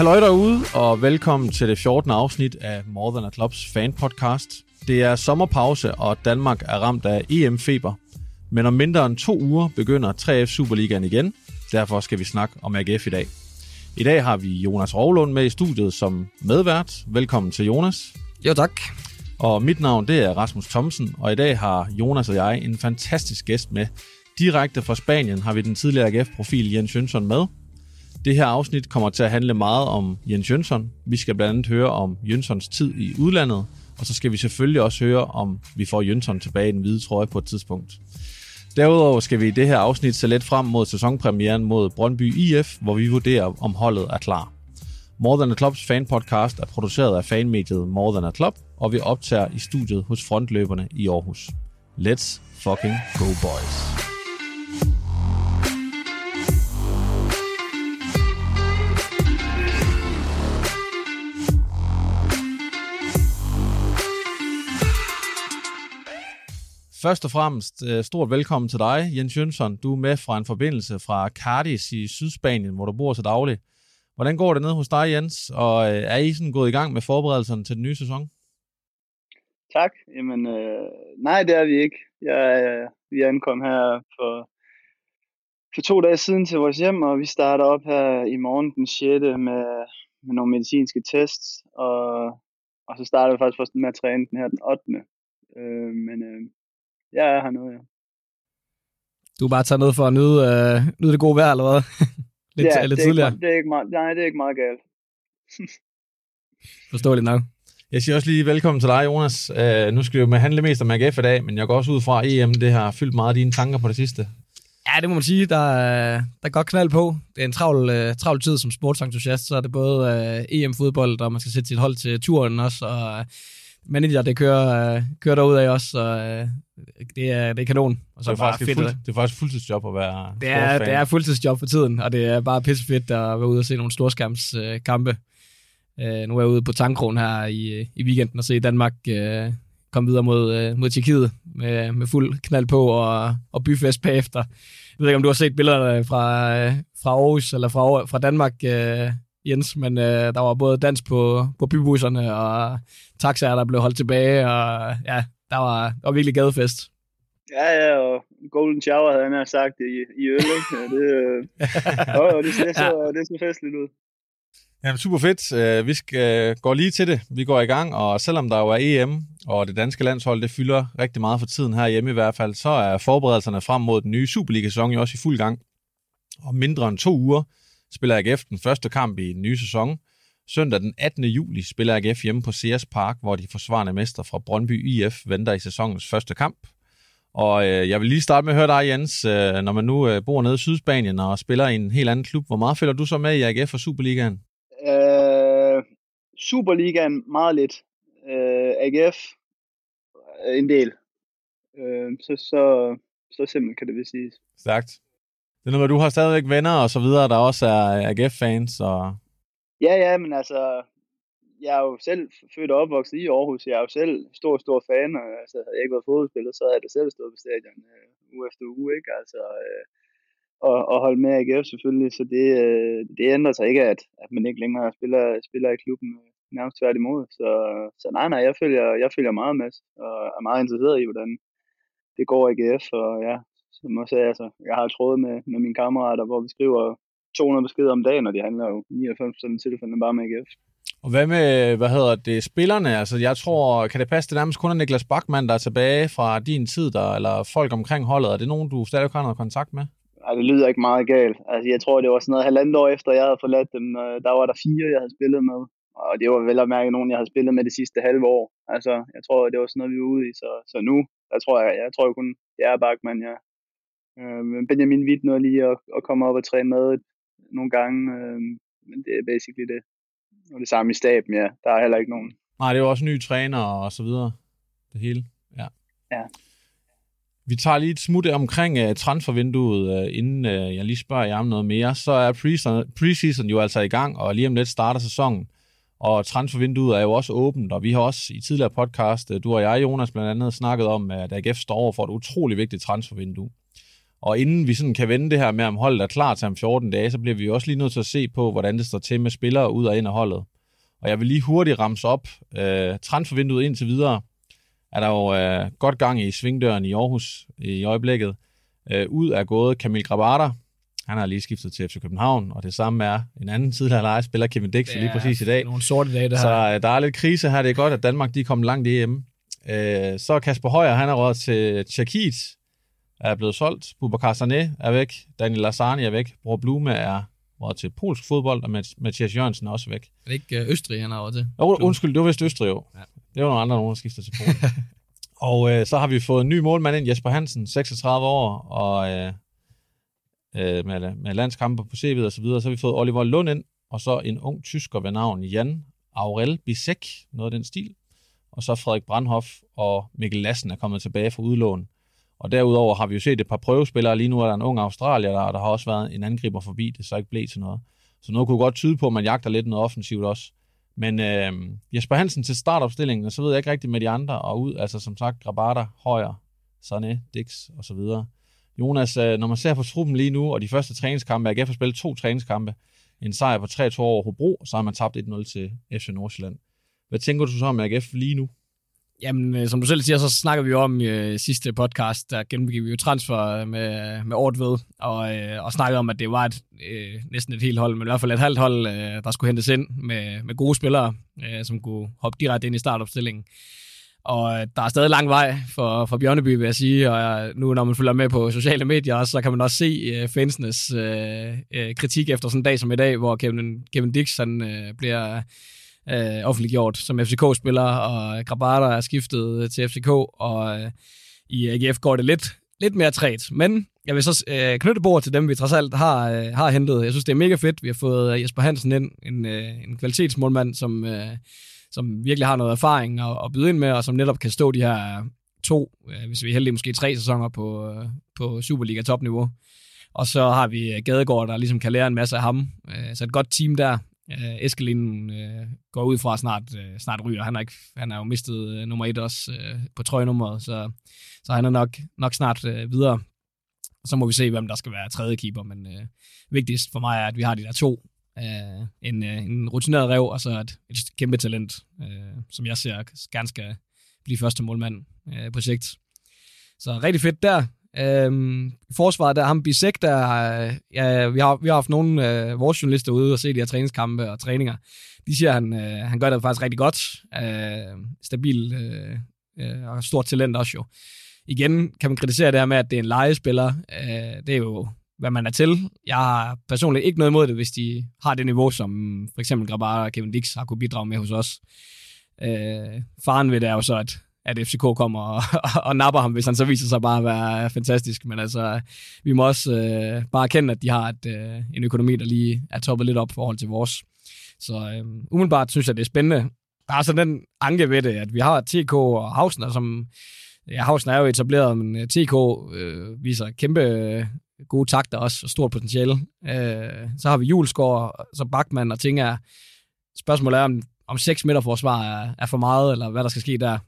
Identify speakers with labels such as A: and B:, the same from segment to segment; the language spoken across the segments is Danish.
A: Halløj derude, og velkommen til det 14. afsnit af More Than a Clubs fan podcast. Det er sommerpause, og Danmark er ramt af EM-feber. Men om mindre end to uger begynder 3F Superligaen igen. Derfor skal vi snakke om AGF i dag. I dag har vi Jonas Rovlund med i studiet som medvært. Velkommen til Jonas.
B: Jo, tak.
A: Og mit navn det er Rasmus Thomsen, og i dag har Jonas og jeg en fantastisk gæst med. Direkte fra Spanien har vi den tidligere AGF-profil Jens Jønsson med. Det her afsnit kommer til at handle meget om Jens Jønsson. Vi skal blandt andet høre om Jønssons tid i udlandet, og så skal vi selvfølgelig også høre, om vi får Jønsson tilbage i den hvide trøje på et tidspunkt. Derudover skal vi i det her afsnit se lidt frem mod sæsonpremieren mod Brøndby IF, hvor vi vurderer, om holdet er klar. More Than a Clubs fanpodcast er produceret af fanmediet More Than a Club, og vi optager i studiet hos frontløberne i Aarhus. Let's fucking go boys. Først og fremmest, øh, stort velkommen til dig, Jens Jønsson. Du er med fra en forbindelse fra Cardis i Sydspanien, hvor du bor så dagligt. Hvordan går det ned hos dig, Jens? Og øh, er I sådan gået i gang med forberedelserne til den nye sæson?
C: Tak. Jamen, øh, nej, det er vi ikke. Jeg, øh, vi ankom her for, for to dage siden til vores hjem, og vi starter op her i morgen den 6. med, med nogle medicinske tests, og, og så starter vi faktisk først med at træne den her den 8. Øh, men øh, jeg er her nu, ja.
B: Du er bare taget ned for at nyde, øh, nyde det gode vejr, eller hvad? lidt,
C: ja,
B: lidt
C: det er
B: tidligere.
C: Ikke, det er ikke meget, nej, det er ikke meget galt.
B: Forståeligt nok.
A: Jeg siger også lige velkommen til dig, Jonas. Uh, nu skal vi jo med handle mest om AGF i dag, men jeg går også ud fra, at EM det har fyldt meget af dine tanker på det sidste.
B: Ja, det må man sige. Der, er- der er godt knald på. Det er en travl, øh, travl tid som sportsentusiast, så er det både øh, EM-fodbold, og man skal sætte sit hold til turen også, og øh, manager, det kører, øh, kører derud af også, så øh, det, er, det er kanon. Og
A: Så det er,
B: bare
A: faktisk
B: fedt,
A: fuld, det er faktisk fuldtidsjob at være
B: Det er, det er fuldtidsjob for tiden, og det er bare pissefedt at være ude og se nogle storskærmskampe. Øh, kampe. øh, nu er jeg ude på Tankron her i, i weekenden og se Danmark øh, komme videre mod, øh, mod Tjekkiet med, med fuld knald på og, og byfest bagefter. Jeg ved ikke, om du har set billederne fra, øh, fra Aarhus eller fra, fra Danmark, øh, Jens, men øh, der var både dans på, på bybusserne og taxaer, der blev holdt tilbage, og ja, der var, der var virkelig gadefest.
C: Ja, ja, og Golden Shower havde han her sagt i, i øl, ikke? Ja, det, øh, jo, jo, det, det, så, det så festligt ud.
A: Jamen, super fedt. Øh, Vi skal gå lige til det. Vi går i gang, og selvom der jo er EM, og det danske landshold, det fylder rigtig meget for tiden her hjemme i hvert fald, så er forberedelserne frem mod den nye Superliga-sæson jo også i fuld gang. Om mindre end to uger spiller AGF den første kamp i den nye sæson. Søndag den 18. juli spiller AGF hjemme på Sears Park, hvor de forsvarende mester fra Brøndby IF venter i sæsonens første kamp. Og øh, jeg vil lige starte med at høre dig, Jens, øh, når man nu øh, bor nede i Sydspanien og spiller i en helt anden klub. Hvor meget følger du så med i AGF og Superligaen?
C: Øh, Superligaen meget lidt. Øh, AGF øh, en del. Øh, så, så, så simpelt kan det vist siges.
A: Stærkt. Det er noget med, du har stadigvæk venner og så videre, der også er AGF-fans. Og...
C: Ja, ja, men altså, jeg er jo selv født og opvokset i Aarhus. Jeg er jo selv stor, stor fan, og altså, havde jeg ikke været fodboldspiller, så havde jeg da selv stået på stadion øh, uge efter uge, ikke? Altså, øh, og, og holde med AGF selvfølgelig, så det, øh, det ændrer sig ikke, at, at man ikke længere spiller, spiller i klubben øh, nærmest tværtimod. Så, så nej, nej, jeg følger, jeg følger meget med, og er meget interesseret i, hvordan det går i AGF, og ja, som også er, altså, jeg har trådet med, med mine kammerater, hvor vi skriver 200 beskeder om dagen, og det handler jo 99% af tilfældene bare med AGF.
A: og hvad med, hvad hedder det, spillerne? Altså, jeg tror, kan det passe, det nærmest kun er Niklas Bachmann, der er tilbage fra din tid, der, eller folk omkring holdet? Er det nogen, du stadig har noget kontakt med?
C: Ej, det lyder ikke meget galt. Altså, jeg tror, det var sådan noget halvandet år efter, jeg havde forladt dem. Der var der fire, jeg havde spillet med. Og det var vel at mærke nogen, jeg havde spillet med det sidste halve år. Altså, jeg tror, det var sådan noget, vi var ude i. Så, så nu, der tror jeg, jeg tror kun, det er Bachmann, ja. Øh, men Benjamin Witt nåede lige at, at komme op og træne med nogle gange. Øh, men det er basically det. Og det samme i staben, ja. Der er heller ikke nogen.
A: Nej, det er jo også nye træner og så videre. Det hele, ja.
C: Ja.
A: Vi tager lige et smut omkring uh, transfervinduet, uh, inden uh, jeg lige spørger jer om noget mere. Så er preseason, preseason jo altså i gang, og lige om lidt starter sæsonen. Og transfervinduet er jo også åbent, og vi har også i tidligere podcast, uh, du og jeg, Jonas, blandt andet snakket om, at AGF står over for et utrolig vigtigt transfervindue. Og inden vi sådan kan vende det her med, om holdet er klar til om 14 dage, så bliver vi også lige nødt til at se på, hvordan det står til med spillere ud og ind af holdet. Og jeg vil lige hurtigt ramse op. Øh, transfervinduet indtil videre er der jo øh, godt gang i svingdøren i Aarhus i øjeblikket. Øh, ud er gået Kamil Grabata. Han har lige skiftet til FC København, og det samme er en anden tidligere lejespiller, Kevin Dix, lige præcis i dag.
B: nogle sorte dage, det
A: Så øh, der er lidt krise her. Det er godt, at Danmark de er kommet langt i EM. Øh, så er Kasper Højer, han er råd til Tjekkiet, er blevet solgt. Bubakar Sané er væk. Daniel Lassani er væk. Bror Blume er råd til polsk fodbold, og Mathias Jørgensen er også væk.
B: Er det ikke øh, Østrig, han har over til?
A: Jo, undskyld, det var vist Østrig jo.
B: Ja.
A: Det var nogle andre, der skifter til Polen. og øh, så har vi fået en ny målmand ind, Jesper Hansen, 36 år, og øh, øh, med, med landskampe på CV'et og så videre. Så har vi fået Oliver Lund ind, og så en ung tysker ved navn Jan Aurel Bisek, noget af den stil. Og så Frederik Brandhoff og Mikkel Lassen er kommet tilbage fra udlån. Og derudover har vi jo set et par prøvespillere. Lige nu er der en ung australier, der, der har også været en angriber forbi, det så ikke blev til noget. Så noget kunne godt tyde på, at man jagter lidt noget offensivt også. Men øh, Jesper Hansen til startopstillingen, og så ved jeg ikke rigtigt med de andre, og ud, altså som sagt, Grabata, Højer, Sané, Dix og så videre. Jonas, øh, når man ser på truppen lige nu, og de første træningskampe, AGF har spillet to træningskampe, en sejr på 3-2 over Hobro, og så har man tabt 1-0 til FC Nordsjælland. Hvad tænker du så om AGF lige nu?
B: Jamen, øh, som du selv siger, så snakker vi jo om øh, sidste podcast, der gennemgik vi jo transfer øh, med, med Ortved, og, øh, og snakkede om, at det var et, øh, næsten et helt hold, men i hvert fald et halvt hold, øh, der skulle hentes ind med, med gode spillere, øh, som kunne hoppe direkte ind i startopstillingen. Og øh, der er stadig lang vej for, for Bjørneby, vil jeg sige, og nu når man følger med på sociale medier også, så kan man også se øh, fansenes øh, øh, kritik efter sådan en dag som i dag, hvor Kevin, Kevin Dix han, øh, bliver øh, offentliggjort som FCK-spiller, og Grabata er skiftet til FCK, og øh, i AGF går det lidt, lidt mere træt. Men jeg vil så øh, knytte bord til dem, vi trods alt har, øh, har hentet. Jeg synes, det er mega fedt. Vi har fået øh, Jesper Hansen ind, en, øh, en kvalitetsmålmand, som, øh, som virkelig har noget erfaring at, at byde ind med, og som netop kan stå de her to, øh, hvis vi er heldige, måske tre sæsoner på, øh, på Superliga-topniveau. Og så har vi øh, Gadegaard, der ligesom kan lære en masse af ham. Øh, så et godt team der. Øh, Eskelin øh, går ud fra snart, øh, snart ryger. Han har, ikke, han har jo mistet øh, nummer et også øh, på trøjenummeret, så, så han er nok, nok snart øh, videre. Så må vi se, hvem der skal være tredje keeper, men øh, vigtigst for mig er, at vi har de der to. Øh, en, øh, en rutineret rev, og så et, et kæmpe talent, øh, som jeg ser gerne skal blive første målmand øh, på sigt. Så rigtig fedt der. Øhm, forsvaret der ham Bisek, der øh, ja, vi, har, vi har haft nogle øh, vores journalister ude og se de her træningskampe og træninger. De siger, at han, øh, han gør det faktisk rigtig godt. Øh, stabil øh, øh, og stort talent også jo. Igen kan man kritisere det her med, at det er en legespiller. Øh, det er jo, hvad man er til. Jeg har personligt ikke noget imod det, hvis de har det niveau, som for eksempel Grabara og Kevin Dix har kunne bidrage med hos os. Øh, faren ved det er jo så, at at FCK kommer og, og, og napper ham, hvis han så viser sig bare at være fantastisk. Men altså, vi må også øh, bare erkende, at de har et, øh, en økonomi, der lige er toppet lidt op i forhold til vores. Så øh, umiddelbart synes jeg, det er spændende. Der er sådan den anke ved det, at vi har TK og Hausner, som... Ja, Hausner er jo etableret, men øh, TK øh, viser kæmpe øh, gode takter også, og stort potentiale. Øh, så har vi Julesgaard, så Bachmann, og ting er... Spørgsmålet er, om, om 6 meter forsvar er, er for meget, eller hvad der skal ske der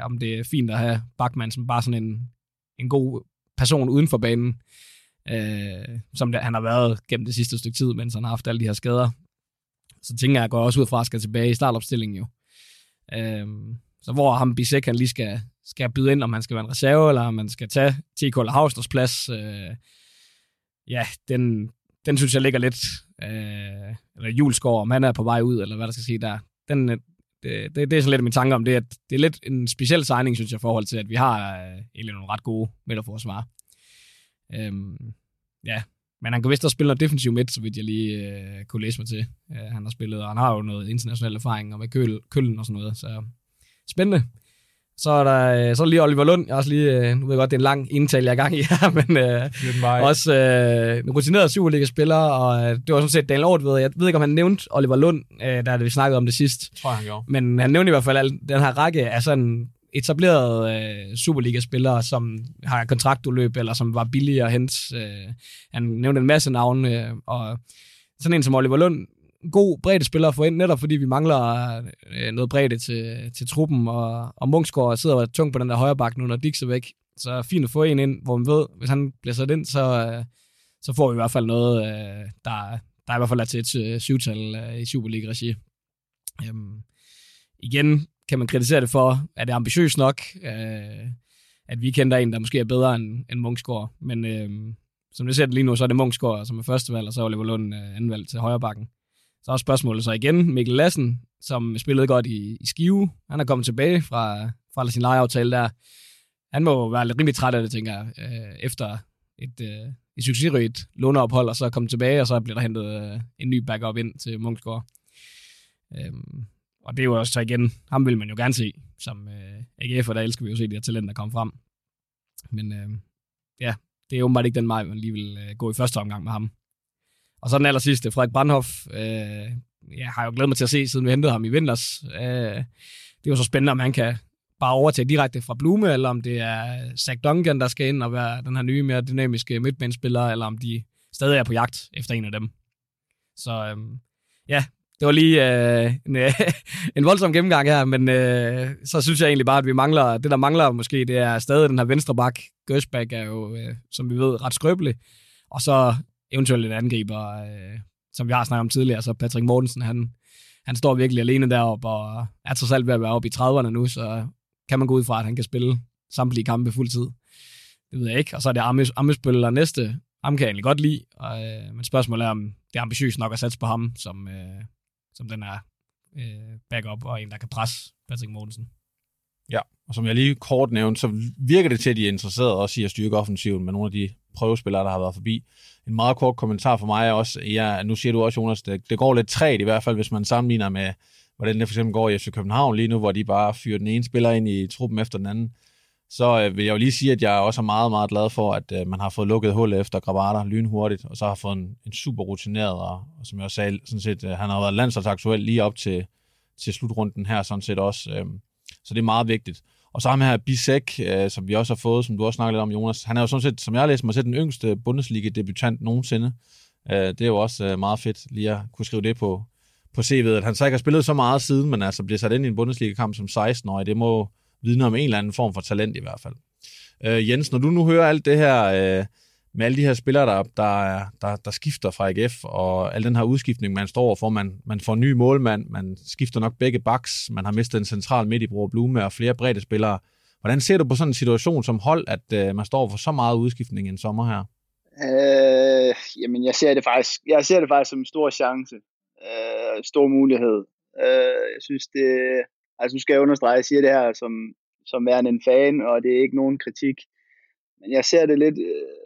B: om det er fint at have Bachmann som bare sådan en, en god person uden for banen, øh, som det, han har været gennem det sidste stykke tid, mens han har haft alle de her skader. Så tænker jeg, at jeg går også ud fra, at skal tilbage i startopstillingen jo. Øh, så hvor ham Bissek, han lige skal, skal byde ind, om han skal være en reserve, eller om man skal tage TK eller plads, øh, ja, den, den synes jeg ligger lidt, øh, eller Julesgaard, om han er på vej ud, eller hvad der skal sige der. Den, øh, det, det, det er så lidt min tanke om det, at det er lidt en speciel signing, synes jeg, i forhold til, at vi har øh, egentlig nogle ret gode midterforsvar. Øhm, ja, men han kan vist også spille noget defensiv midt, så vidt jeg lige øh, kunne læse mig til. Øh, han har spillet, og han har jo noget international erfaring, og med køl, køllen og sådan noget, så spændende. Så er der, øh, så er der lige Oliver Lund. Jeg også lige, øh, nu ved jeg godt, det er en lang indtale, jeg er gang i her, men øh, også øh, en rutineret Superliga-spiller, og øh, det var sådan set Daniel Aarhus, jeg ved ikke, om han nævnte Oliver Lund, øh, da vi snakkede om det sidst.
A: Tror jeg, han gjorde.
B: Men han nævnte i hvert fald al den her række af sådan etablerede øh, Superliga-spillere, som har kontraktudløb, eller som var billige at hente. Øh, han nævnte en masse navne, øh, og sådan en som Oliver Lund, god bredde spiller at få ind, netop fordi vi mangler øh, noget bredde til, til truppen, og, og Munchsgaard sidder tungt på den der højre bak nu, når Dix er væk. Så fint at få en ind, hvor man ved, hvis han bliver sat ind, så, øh, så får vi i hvert fald noget, øh, der, der i hvert fald er til et øh, syvtal øh, i Superliga-regi. Øhm, igen kan man kritisere det for, at det er ambitiøst nok, øh, at vi kender en, der måske er bedre end, end Munchsgaard. Men øh, som det ser det lige nu, så er det Munchsgaard som er første valg, og så er Oliver Lund øh, anden valg til højre bakken. Så er spørgsmålet så igen, Mikkel Lassen, som spillede godt i, i Skive, han er kommet tilbage fra, fra sin lejeaftale der. Han må være lidt rimelig træt af det, tænker jeg, øh, efter et, øh, et succesrigt låneophold, og så komme tilbage, og så bliver der hentet øh, en ny backup ind til Munchsgaard. Øhm, og det er jo også så igen, ham vil man jo gerne se som øh, AGF, og der elsker vi jo se de her talenter komme frem. Men øh, ja, det er åbenbart ikke den vej, man lige vil øh, gå i første omgang med ham. Og så den aller sidste, Frederik Brandhoff, øh, jeg har jo glædet mig til at se, siden vi hentede ham i vinters. Øh, det er jo så spændende, om han kan bare overtage direkte fra Blume, eller om det er Zach Duncan, der skal ind og være den her nye, mere dynamiske midtbanespiller, eller om de stadig er på jagt efter en af dem. Så øh, ja, det var lige øh, en, øh, en voldsom gennemgang her, men øh, så synes jeg egentlig bare, at vi mangler, det der mangler måske, det er stadig den her venstre bak. Gøsbæk er jo, øh, som vi ved, ret skrøbelig. Og så eventuelt en angriber, øh, som vi har snakket om tidligere, så Patrick Mortensen, han, han står virkelig alene deroppe, og er trods alt ved at være oppe i 30'erne nu, så kan man gå ud fra, at han kan spille samtlige kampe fuld tid. Det ved jeg ikke. Og så er det Ames, Amesbøl og næste. Ham kan jeg egentlig godt lide, og, øh, men spørgsmålet er, om det er ambitiøst nok at satse på ham, som, øh, som den er øh, backup, og en, der kan presse Patrick Mortensen.
A: Ja, og som jeg lige kort nævnte, så virker det til, at de er interesseret også i at styrke offensiven med nogle af de prøvespillere, der har været forbi. En meget kort kommentar for mig er også, ja, nu siger du også, Jonas, det, det går lidt træt i hvert fald, hvis man sammenligner med, hvordan det for eksempel går i FC København lige nu, hvor de bare fyrer den ene spiller ind i truppen efter den anden. Så øh, vil jeg jo lige sige, at jeg også er meget, meget glad for, at øh, man har fået lukket hullet efter Grabata lynhurtigt, og så har fået en, en super rutineret, og, og som jeg også sagde, sådan set, øh, han har været landsholdsaktuel lige op til, til slutrunden her, sådan set også. Øh, så det er meget vigtigt. Og så ham her Bisek, øh, som vi også har fået, som du også snakkede lidt om, Jonas. Han er jo sådan set, som jeg har læst mig, den yngste Bundesliga-debutant nogensinde. Øh, det er jo også øh, meget fedt lige at kunne skrive det på, på CV'et, at han så ikke har spillet så meget siden, men altså bliver sat ind i en Bundesliga-kamp som 16-årig. Det må vidne om en eller anden form for talent i hvert fald. Øh, Jens, når du nu hører alt det her øh, med alle de her spillere, der, der, der, der skifter fra AGF, og al den her udskiftning, man står overfor, man, man får en ny målmand, man skifter nok begge backs, man har mistet en central midt i Blume og flere brede spillere. Hvordan ser du på sådan en situation som hold, at øh, man står for så meget udskiftning i en sommer her?
C: Øh, jamen, jeg ser det faktisk, jeg ser det faktisk som en stor chance. Øh, stor mulighed. Øh, jeg synes, det, altså nu skal jeg understrege, at jeg siger det her som, som værende en fan, og det er ikke nogen kritik. Men jeg ser det lidt, øh,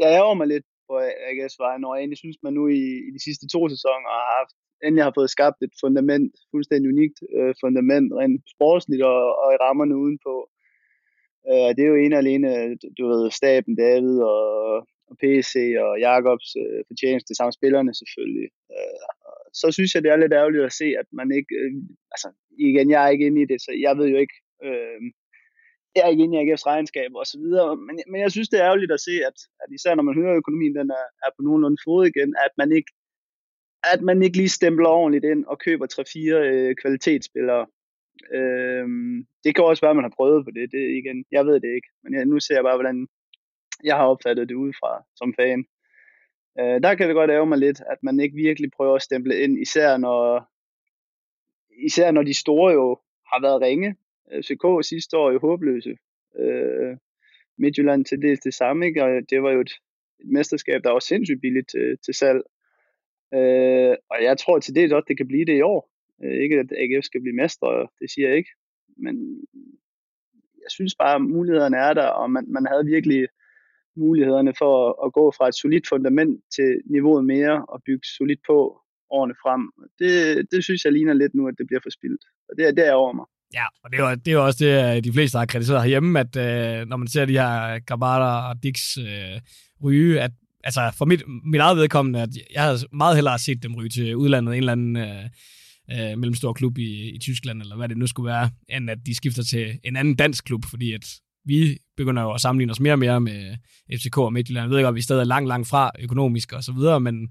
C: jeg ærger mig lidt på AGF's vej, når jeg egentlig synes, man nu i, i de sidste to sæsoner har haft, endelig har fået skabt et fundament, fuldstændig unikt øh, fundament, rent sportsligt og, og i rammerne udenpå. Øh, det er jo en alene, du ved, staben, David og, og PC og Jakobs øh, fortjeneste, samt spillerne selvfølgelig. Øh, så synes jeg, det er lidt ærgerligt at se, at man ikke, øh, altså igen, jeg er ikke inde i det, så jeg ved jo ikke, øh, jeg er ikke inde i AGF's regnskab og så videre, men, men jeg synes, det er ærgerligt at se, at, at især når man hører, at økonomien den er, er på nogenlunde fod igen, at man ikke at man ikke lige stempler ordentligt ind og køber 3-4 øh, kvalitetsspillere. Øhm, det kan også være, at man har prøvet på det. det igen, jeg ved det ikke, men jeg, nu ser jeg bare, hvordan jeg har opfattet det udefra som fan. Øh, der kan det godt ære mig lidt, at man ikke virkelig prøver at stemple ind, især når, især når de store jo har været ringe. FCK sidste år jo håbløse. Øh, Midtjylland til dels det samme, ikke? og det var jo et, et mesterskab, der var sindssygt billigt til, til salg. Øh, og jeg tror til dels også, det kan blive det i år. Øh, ikke at AGF skal blive mestre, det siger jeg ikke. Men jeg synes bare, at mulighederne er der, og man, man havde virkelig mulighederne for at, at gå fra et solidt fundament til niveauet mere og bygge solidt på årene frem. Det, det synes jeg ligner lidt nu, at det bliver forspildt. Og det, er derover mig.
B: Ja, og det er, jo, det er jo også det, øh, de fleste har kritiseret herhjemme, at øh, når man ser de her Gabata og Dix øh, ryge, at altså for mit, mit eget vedkommende, at jeg havde meget hellere set dem ryge til udlandet, en eller anden øh, øh, mellemstor klub i, i Tyskland, eller hvad det nu skulle være, end at de skifter til en anden dansk klub, fordi at vi begynder jo at sammenligne os mere og mere med FCK og Midtjylland. Jeg ved ikke, at vi stadig er langt, langt fra økonomisk og så videre, men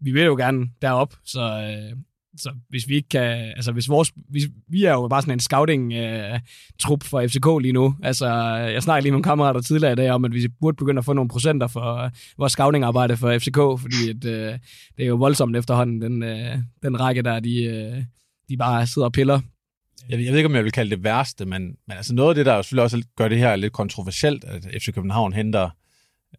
B: vi vil jo gerne derop, så øh, så hvis vi ikke kan, altså hvis vores, hvis, vi er jo bare sådan en scouting-trup øh, uh, for FCK lige nu. Altså, jeg snakker lige med nogle kammerater tidligere i dag om, at vi burde begynde at få nogle procenter for uh, vores scouting-arbejde for FCK, fordi at, uh, det er jo voldsomt efterhånden, den, uh, den række der, de, uh, de bare sidder og piller.
A: Jeg, jeg ved ikke, om jeg vil kalde det værste, men, men altså noget af det, der jo selvfølgelig også gør det her lidt kontroversielt, at FC København henter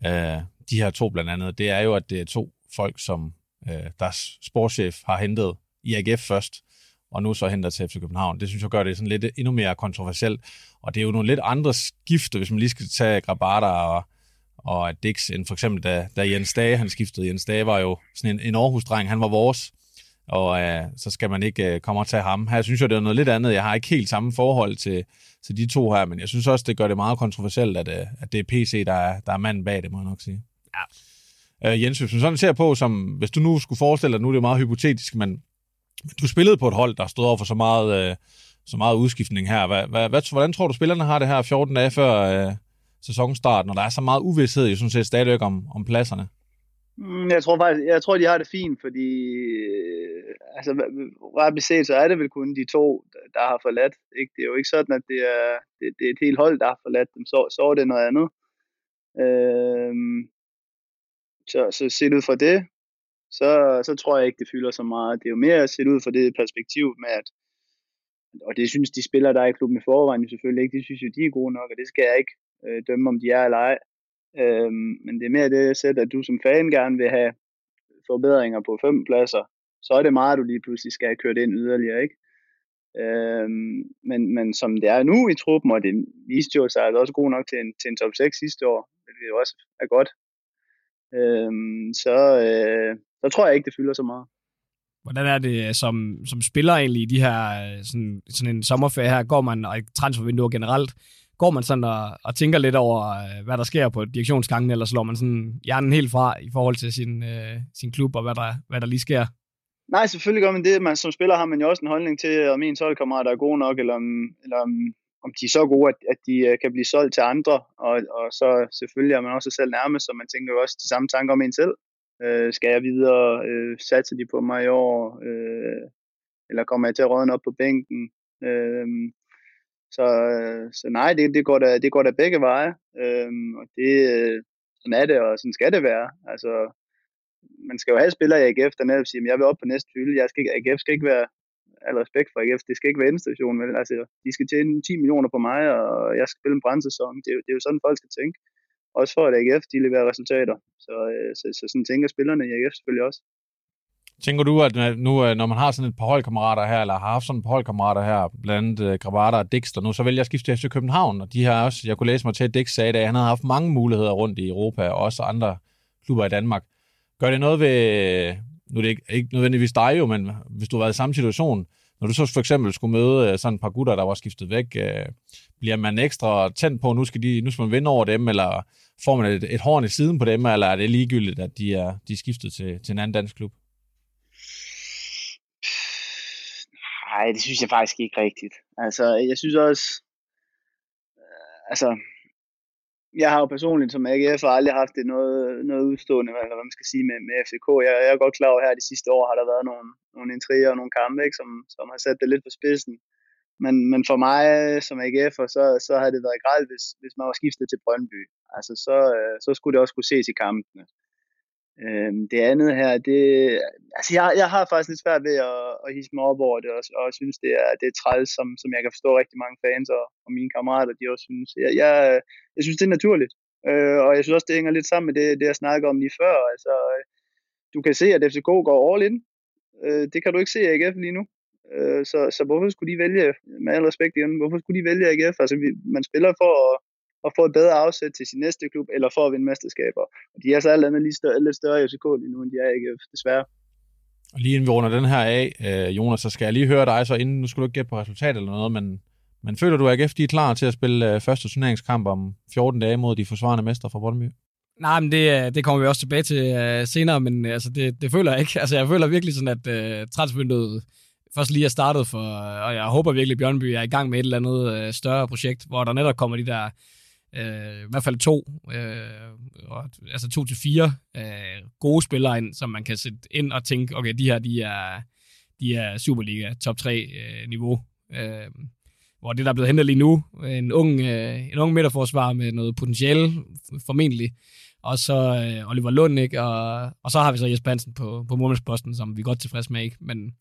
A: uh, de her to blandt andet, det er jo, at det er to folk, som uh, deres sportschef har hentet i AGF først, og nu så henter til FC København. Det synes jeg gør det sådan lidt endnu mere kontroversielt. Og det er jo nogle lidt andre skifte, hvis man lige skal tage Grabata og, og Dix, end for eksempel da, da Jens Dage han skiftede. Jens Dage var jo sådan en, en Aarhus-dreng, han var vores, og øh, så skal man ikke øh, komme og tage ham. Her synes jeg, det er noget lidt andet. Jeg har ikke helt samme forhold til, til de to her, men jeg synes også, det gør det meget kontroversielt, at, øh, at det er PC, der er, der er manden bag det, må jeg nok sige. Ja. Øh, Jens, hvis man sådan ser på, som, hvis du nu skulle forestille dig, nu er det meget hypotetisk, men du spillede på et hold, der stod over for så meget, øh, så meget udskiftning her. Hvad, hvad, hvad, hvordan tror du, spillerne har det her 14 dage før øh, sæsonstart, når der er så meget uvidshed, jeg synes, stadigvæk om, om pladserne?
C: Mm, jeg tror faktisk, jeg tror, de har det fint, fordi øh, altså, ret beset, så er det vel kun de to, der har forladt. Ikke? Det er jo ikke sådan, at det er, det, det er et helt hold, der har forladt dem. Så, så er det noget andet. Øhm, så, så set ud fra det, så, så tror jeg ikke, det fylder så meget. Det er jo mere set ud fra det perspektiv med, at og det synes de spillere, der er i klubben i forvejen, jo selvfølgelig ikke. De synes jo, de er gode nok, og det skal jeg ikke øh, dømme, om de er eller ej. Øhm, men det er mere det sæt, at du som fan gerne vil have forbedringer på fem pladser, så er det meget, du lige pludselig skal have kørt ind yderligere, ikke? Øhm, men, men som det er nu i truppen, og det viste jo sig altså også god nok til en, til en top 6 sidste år, det jo også er godt, øhm, så, øh, så tror jeg ikke, det fylder så meget.
B: Hvordan er det som, som spiller egentlig i de her, sådan, sådan en sommerferie her, går man, og transfervinduer generelt, går man sådan og, og tænker lidt over, øh, hvad der sker på direktionsgangen, eller slår man sådan hjernen helt fra i forhold til sin, øh, sin klub, og hvad der, hvad der lige sker?
C: Nej, selvfølgelig gør man det. Man, som spiller har man jo også en holdning til, om ens holdkammerater er gode nok, eller om, eller om, om de er så gode, at, at de kan blive solgt til andre. Og, og så selvfølgelig er man også selv nærmest, så man tænker jo også de samme tanker om en selv. Øh, skal jeg videre? Øh, satser de på mig i år? Øh, eller kommer jeg til at rådne op på bænken? Øh, så, så nej, det, det, går da, det går da begge veje. Øh, og det, sådan er det, og sådan skal det være. Altså, man skal jo have spillere i AGF, der netop siger, at jeg vil op på næste hylde. Jeg skal ikke, AGF skal ikke være, al respekt for AGF, det skal ikke være endestation, vel? Altså, de skal tjene 10 millioner på mig, og jeg skal spille en brændsæson. Det, det er jo sådan, folk skal tænke. Også for, at AGF de leverer resultater. Så, øh, så, så sådan tænker spillerne i AGF selvfølgelig også.
A: Tænker du, at nu, øh, når man har sådan et par holdkammerater her, eller har haft sådan et par holdkammerater her, blandt andet øh, Gravata og Dix, nu så vælger jeg at skifte til København, og de har også, jeg kunne læse mig til, at Dix sagde, at han havde haft mange muligheder rundt i Europa, og også andre klubber i Danmark. Gør det noget ved, øh, nu er det ikke, ikke nødvendigvis dig jo, men hvis du har været i samme situation, når du så for eksempel skulle møde øh, sådan et par gutter, der var skiftet væk, øh, bliver man ekstra tændt på, nu skal, de, nu skal man vinde over dem, eller får man et, et horn i siden på dem, eller er det ligegyldigt, at de er, de er skiftet til, til en anden dansk klub?
C: Nej, det synes jeg faktisk ikke rigtigt. Altså, jeg synes også, øh, altså, jeg har jo personligt som AGF aldrig haft det noget, noget udstående, eller hvad man skal sige, med, med FCK. Jeg, jeg er godt klar over, at her de sidste år har der været nogle, nogle intriger og nogle kampe, ikke, som, som har sat det lidt på spidsen. Men, men for mig som AGF, så, så havde det været grejt, hvis, hvis man var skiftet til Brøndby. Altså, så, øh, så skulle det også kunne ses i kampene. Øhm, det andet her, det, altså jeg, jeg har faktisk lidt svært ved at, at hisse mig op over det, og, og synes, det er, det er træls, som, som jeg kan forstå rigtig mange fans og, og mine kammerater, de også synes. Jeg, jeg, jeg synes, det er naturligt, øh, og jeg synes også, det hænger lidt sammen med det, det jeg snakkede om lige før. Altså, du kan se, at FCK går all in. Øh, det kan du ikke se i AGF lige nu. Øh, så, så hvorfor skulle de vælge, med al respekt igen, hvorfor skulle de vælge AGF? Altså, vi, man spiller for at at få et bedre afsæt til sin næste klub, eller for at vinde mesterskaber. Og de er så alt andet lige større, lidt større i FCK lige nu, end de er ikke, desværre.
A: Og lige inden vi runder den her af, øh, Jonas, så skal jeg lige høre dig, så inden, nu skal du ikke gætte på resultat eller noget, men, men føler du, at AGF de er klar til at spille øh, første turneringskamp om 14 dage mod de forsvarende mestre fra Brøndby?
B: Nej, men det, øh, det kommer vi også tilbage til uh, senere, men altså, det, det føler jeg ikke. Altså, jeg føler virkelig sådan, at uh, transfervinduet først lige er startet for, og jeg håber virkelig, at Bjørnby er i gang med et eller andet uh, større projekt, hvor der netop kommer de der øh, i hvert fald to, øh, og, altså to til fire øh, gode spillere ind, som man kan sætte ind og tænke, okay, de her, de er, de er Superliga top 3 øh, niveau. Øh, hvor det, der er blevet hentet lige nu, en ung, øh, en ung midterforsvar med noget potentiale, formentlig, og så øh, Oliver Lund, ikke? Og, og så har vi så Jesper Hansen på, på målmandsposten, som vi er godt tilfredse med, ikke? Men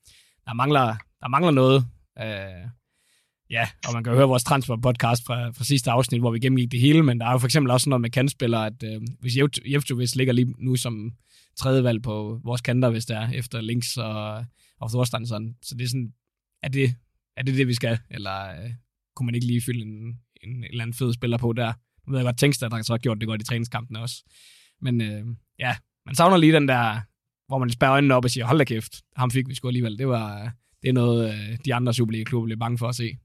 B: der mangler, der mangler noget. Øh, ja, og man kan jo høre vores transfer-podcast fra, fra sidste afsnit, hvor vi gennemgik det hele, men der er jo for eksempel også noget med kantspillere, at øh, hvis Jeftovic ligger lige nu som tredje valg på vores kanter, hvis der er, efter Links og, og Thorstensson, så det er sådan, er det, er det det, vi skal? Eller øh, kunne man ikke lige fylde en, en, en eller anden fed spiller på der? Nu ved jeg godt, Tænkstad har så gjort det godt i træningskampene også. Men øh, ja, man savner lige den der, hvor man spærrer øjnene op og siger, hold da kæft, ham fik vi sgu alligevel. Det, var, øh, det er noget, øh, de andre Superliga-klubber bliver bange for at se.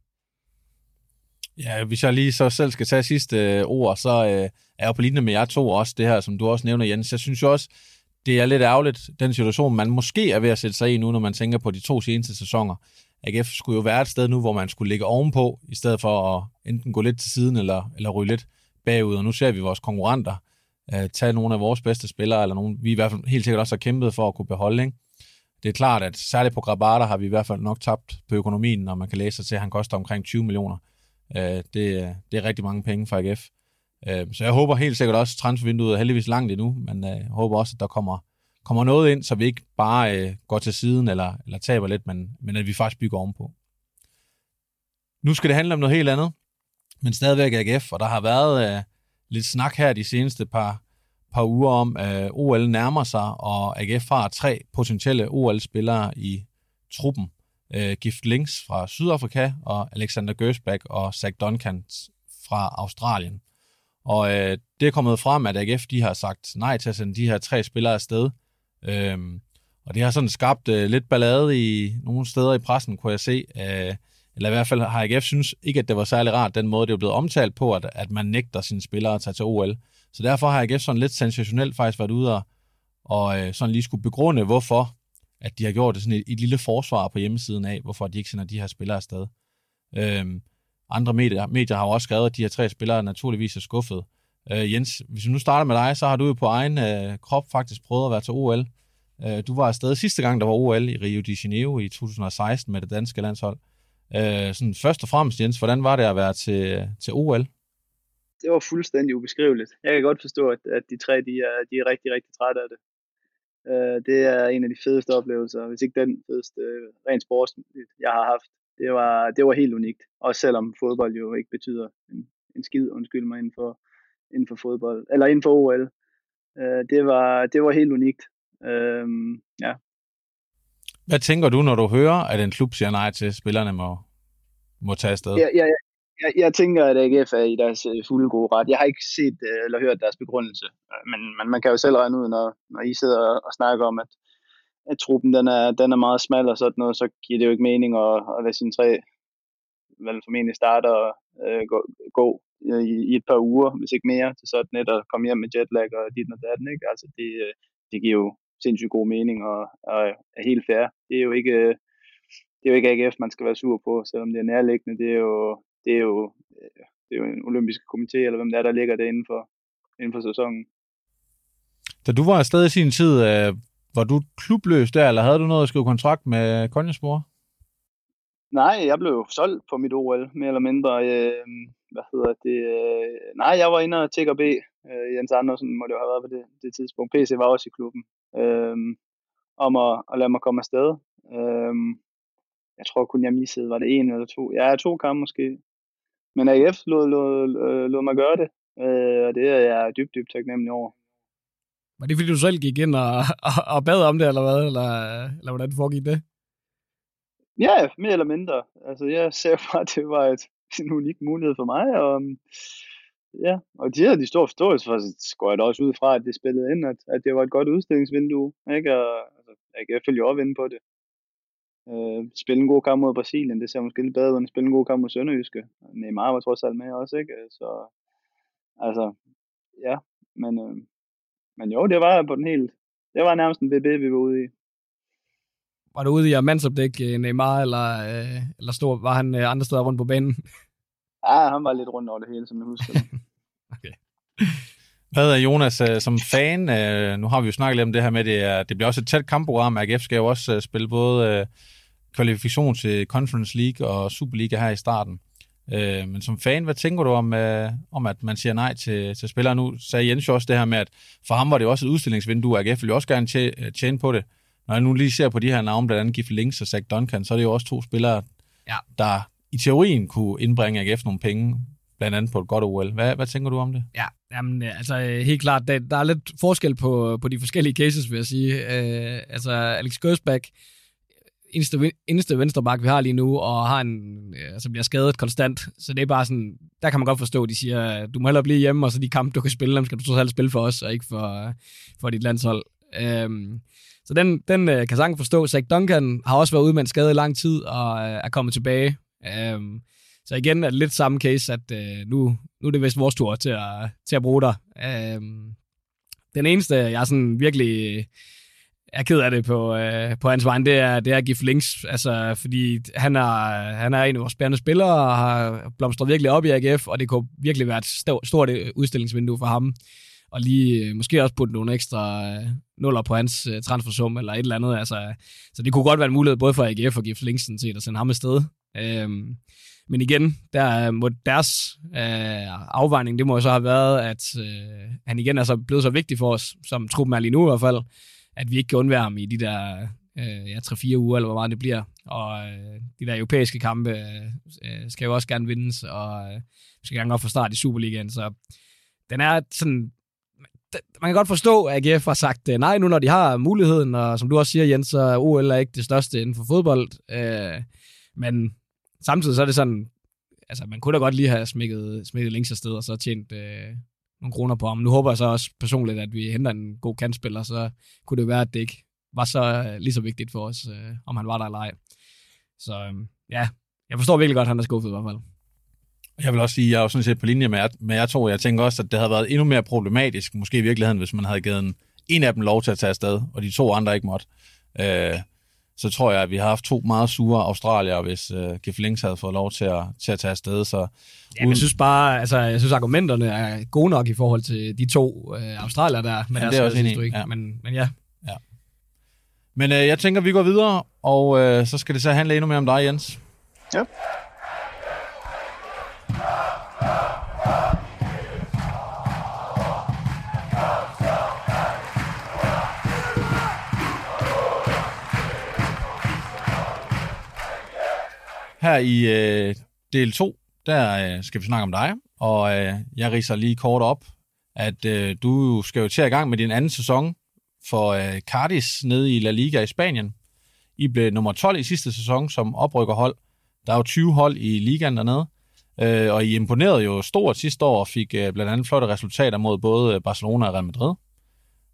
A: Ja, hvis jeg lige så selv skal tage sidste øh, ord, så øh, er jeg på linje med jer to også, det her, som du også nævner, Jens. Jeg synes jo også, det er lidt ærgerligt, den situation, man måske er ved at sætte sig i nu, når man tænker på de to seneste sæsoner. AGF skulle jo være et sted nu, hvor man skulle ligge ovenpå, i stedet for at enten gå lidt til siden eller, eller ryge lidt bagud. Og nu ser vi vores konkurrenter øh, tage nogle af vores bedste spillere, eller nogle, vi i hvert fald helt sikkert også har kæmpet for at kunne beholde. Ikke? Det er klart, at særligt på Grabata har vi i hvert fald nok tabt på økonomien, når man kan læse sig til, at han koster omkring 20 millioner. Uh, det, det er rigtig mange penge for AGF. Uh, øh, så jeg håber helt sikkert også, at transfervinduet er heldigvis langt endnu, men uh, jeg håber også, at der kommer kommer noget ind, så vi ikke bare øh, går til siden eller, eller taber lidt, men, men at vi faktisk bygger ovenpå. Nu skal det handle om noget helt andet, men stadigvæk AGF, og der har været øh, lidt snak her de seneste par, par uger om, at øh, OL nærmer sig, og AGF har tre potentielle OL-spillere i truppen. Øh, Gift Links fra Sydafrika, og Alexander Gersbach og Zach Duncan fra Australien. Og øh, det er kommet frem, at AGF de har sagt nej til at sende de her tre spillere afsted, Øhm, og det har sådan skabt øh, lidt ballade i nogle steder i pressen, kunne jeg se. Øh, eller i hvert fald har AGF synes ikke, at det var særlig rart, den måde, det er blevet omtalt på, at, at man nægter sine spillere at tage til OL. Så derfor har AGF sådan lidt sensationelt faktisk været ude og, og øh, sådan lige skulle begrunde, hvorfor at de har gjort det sådan et, et lille forsvar på hjemmesiden af, hvorfor de ikke sender de her spillere afsted. Øhm, andre medier, medier har jo også skrevet, at de her tre spillere naturligvis er skuffet. Øh, Jens, hvis vi nu starter med dig, så har du jo på egen øh, krop faktisk prøvet at være til OL. Øh, du var afsted sidste gang, der var OL i Rio de Janeiro i 2016 med det danske landshold. Øh, sådan først og fremmest, Jens, hvordan var det at være til, til OL?
C: Det var fuldstændig ubeskriveligt. Jeg kan godt forstå, at, at de tre de er, de er rigtig, rigtig trætte af det. Øh, det er en af de fedeste oplevelser, hvis ikke den fedeste øh, rent sports, jeg har haft. Det var, det var helt unikt, også selvom fodbold jo ikke betyder en, en skid, undskyld mig, inden for, inden for fodbold, eller inden for OL. Øh, det, var, det var helt unikt. Øh, ja.
A: Hvad tænker du, når du hører, at en klub siger nej til, at spillerne må, må tage afsted?
C: Ja, ja, jeg, jeg tænker, at AGF er i deres øh, fulde gode ret. Jeg har ikke set øh, eller hørt deres begrundelse, øh, men, men man kan jo selv regne ud, når, når I sidder og snakker om, at, at truppen den er, den er meget smal og sådan noget, så giver det jo ikke mening at, at lade sine tre vel formentlig starter øh, gå, gå i, i et par uger, hvis ikke mere, til sådan et, at komme hjem med jetlag og dit og datten, ikke? Altså, det, det giver jo sindssygt god mening og, og er helt fair. Det er jo ikke, det er jo ikke AGF, man skal være sur på, selvom det er nærliggende. Det er jo, det er jo, øh, det er jo en olympisk komité, eller hvem der er, der ligger det inden for, inden for sæsonen.
A: Da du var afsted i sin tid, var du klubløs der, eller havde du noget at skrive kontrakt med Konjaspor?
C: Nej, jeg blev solgt på mit OL, mere eller mindre. Øh, hvad hedder det? Øh, nej, jeg var inde og tække B. Øh, Jens Andersen må det jo have været på det, det tidspunkt. PC var også i klubben. Øh, om at, at lade mig komme afsted. Øh, jeg tror kun, jeg missede, var det en eller to? Ja, to kampe måske. Men AF lod, lod, lod, lod mig gøre det, øh, og det er jeg dybt, dybt taknemmelig over.
B: Var det fordi, du selv gik ind og, og, og bad om det, eller hvad? Eller, eller hvordan foregik det?
C: Ja, mere eller mindre. Altså, jeg ser bare, at det var et, en unik mulighed for mig, og ja, og de havde de store forståelse for, så går jeg da også ud fra, at det spillede ind, at, at det var et godt udstillingsvindue, ikke? Og, altså, jeg kan følge op ind på det. Øh, spille en god kamp mod Brasilien, det ser måske lidt bedre ud end at spille en god kamp mod Sønderjyske. Neymar var trods alt med også, ikke? Så, altså, ja, men, øh, men jo, det var på den helt, det var nærmest en BB, vi var ude i.
B: Var du ude i at mandsopdække øh, Neymar, eller, øh, eller stor, var han øh, andre steder rundt på banen?
C: Ja, han var lidt rundt over det hele, som jeg husker
A: okay. Hvad er Jonas øh, som fan? Øh, nu har vi jo snakket lidt om det her med, det, er, det bliver også et tæt kampprogram. AGF skal jo også spille både kvalifikation til Conference League og Superliga her i starten. Men som fan, hvad tænker du om, om at man siger nej til, til spillere? Nu sagde Jens jo også det her med, at for ham var det også et udstillingsvindue, AGF ville også gerne tjene på det. Når jeg nu lige ser på de her navne, blandt andet Gif Links og Zach Duncan, så er det jo også to spillere, ja. der i teorien kunne indbringe AGF nogle penge blandt andet på et godt OL. Hvad, hvad tænker du om det?
B: Ja, jamen, altså helt klart, der, der er lidt forskel på, på de forskellige cases, vil jeg sige. Uh, altså, Alex Gøsbæk, eneste, eneste venstreback, vi har lige nu, og har en, altså bliver skadet konstant. Så det er bare sådan, der kan man godt forstå, at de siger, du må hellere blive hjemme, og så de kampe, du kan spille, dem skal du så spille for os, og ikke for, for dit landshold. Øhm, så den, den øh, kan sagtens forstå. Zach Duncan har også været ude med en skade i lang tid, og øh, er kommet tilbage. Øhm, så igen er det lidt samme case, at øh, nu, nu er det vist vores tur til at, til at bruge dig. Øhm, den eneste, jeg er sådan virkelig er ked af det på, øh, på hans vegne, det er, det er Gif Links, altså, fordi han er, han er en af vores spændende spillere, og har blomstret virkelig op i AGF, og det kunne virkelig være et stort, stort udstillingsvindue for ham, og lige øh, måske også putte nogle ekstra øh, nuller på hans øh, transfersum, eller et eller andet, altså, så det kunne godt være en mulighed både for AGF og Gif Links, set, at sende ham afsted. Øhm, men igen, der øh, må deres øh, afvejning, det må jo så have været, at øh, han igen er så blevet så vigtig for os, som truppen er lige nu i hvert fald, at vi ikke kan undvære ham i de der øh, ja, 3-4 uger, eller hvor meget det bliver. Og øh, de der europæiske kampe øh, øh skal jo også gerne vindes, og øh, vi skal gerne godt få start i Superligaen, så den er sådan man kan godt forstå, at AGF har sagt øh, nej nu, når de har muligheden, og som du også siger, Jens, så OL er ikke det største inden for fodbold. Øh, men samtidig så er det sådan, altså man kunne da godt lige have smækket, smækket links afsted, og så tjent øh, nogle kroner på ham. Nu håber jeg så også personligt, at vi henter en god kantspiller, så kunne det være, at det ikke var så øh, lige så vigtigt for os, øh, om han var der eller ej. Så øh, ja, jeg forstår virkelig godt, at han er skuffet i hvert fald.
A: Jeg vil også sige, at jeg er jo sådan set på linje med, med jer to. Jeg tænker også, at det havde været endnu mere problematisk, måske i virkeligheden, hvis man havde givet en, en af dem lov til at tage afsted, og de to andre ikke måtte. Øh, så tror jeg, at vi har haft to meget sure australier, hvis øh, Giff Links havde fået lov til at, til at tage afsted. Så uden...
B: ja, jeg synes bare, altså, jeg synes argumenterne er gode nok i forhold til de to uh, australier der. Men ja, det er også synes ikke. Ja. Men, men ja. ja.
A: Men uh, jeg tænker, vi går videre, og uh, så skal det så handle endnu mere om dig, Jens.
C: Ja.
A: Her i øh, del 2, der øh, skal vi snakke om dig, og øh, jeg riser lige kort op, at øh, du skal jo til at gang med din anden sæson for øh, Cardis nede i La Liga i Spanien. I blev nummer 12 i sidste sæson som oprykkerhold. Der er jo 20 hold i ligaen dernede, øh, og I imponerede jo stort sidste år og fik øh, blandt andet flotte resultater mod både øh, Barcelona og Real Madrid.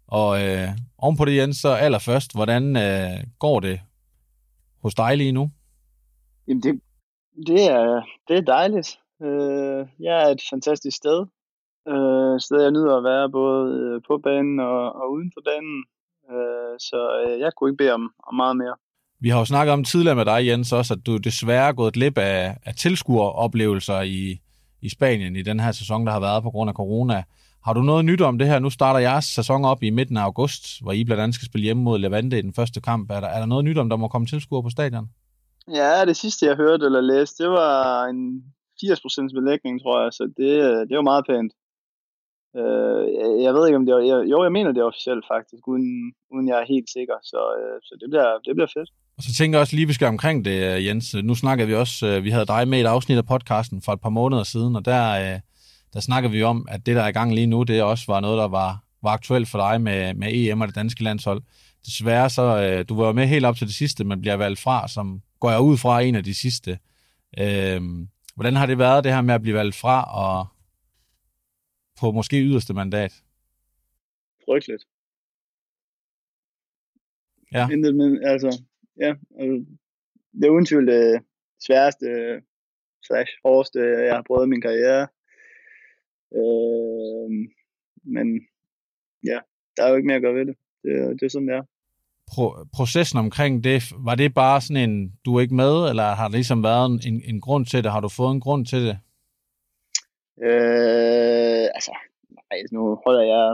A: Og øh, ovenpå det, Jens, så allerførst, hvordan øh, går det hos dig lige nu?
C: Jamen det, det, er, det er dejligt. Øh, jeg er et fantastisk sted. Øh, sted, jeg nyder at være både øh, på banen og, og uden for banen. Øh, så øh, jeg kunne ikke bede om, om meget mere.
A: Vi har jo snakket om tidligere med dig, Jens, også, at du desværre er gået glip af, af tilskueroplevelser i, i Spanien i den her sæson, der har været på grund af corona. Har du noget nyt om det her? Nu starter jeres sæson op i midten af august, hvor I blandt andet skal spille hjemme mod Levante i den første kamp. Er der, er der noget nyt om, der må komme tilskuere på stadion?
C: Ja, det sidste, jeg hørte eller læste, det var en 80% belægning, tror jeg, så det, det var meget pænt. Øh, jeg ved ikke, om det er... Jo, jeg mener, det er officielt faktisk, uden, uden jeg er helt sikker, så, øh, så det, bliver, det bliver fedt.
A: Og så tænker jeg også lige, vi skal omkring det, øh, Jens. Nu snakkede vi også, øh, vi havde dig med i et afsnit af podcasten for et par måneder siden, og der, øh, der snakkede vi om, at det, der er i gang lige nu, det også var noget, der var, var aktuelt for dig med, med EM og det danske landshold. Desværre så, du var med helt op til det sidste, men bliver valgt fra som går jeg ud fra en af de sidste. Øh, hvordan har det været, det her med at blive valgt fra og på måske yderste mandat?
C: Frygteligt.
A: Ja.
C: Intet, men altså, ja, altså, det er uden tvivl det sværeste slash hårdeste, jeg har prøvet i min karriere. Øh, men ja, der er jo ikke mere at gøre ved det. Det, det er sådan, det er
A: pro- processen omkring det, var det bare sådan en, du er ikke med, eller har der ligesom været en, en grund til det? Har du fået en grund til det?
C: Øh, altså, nej, nu holder jeg,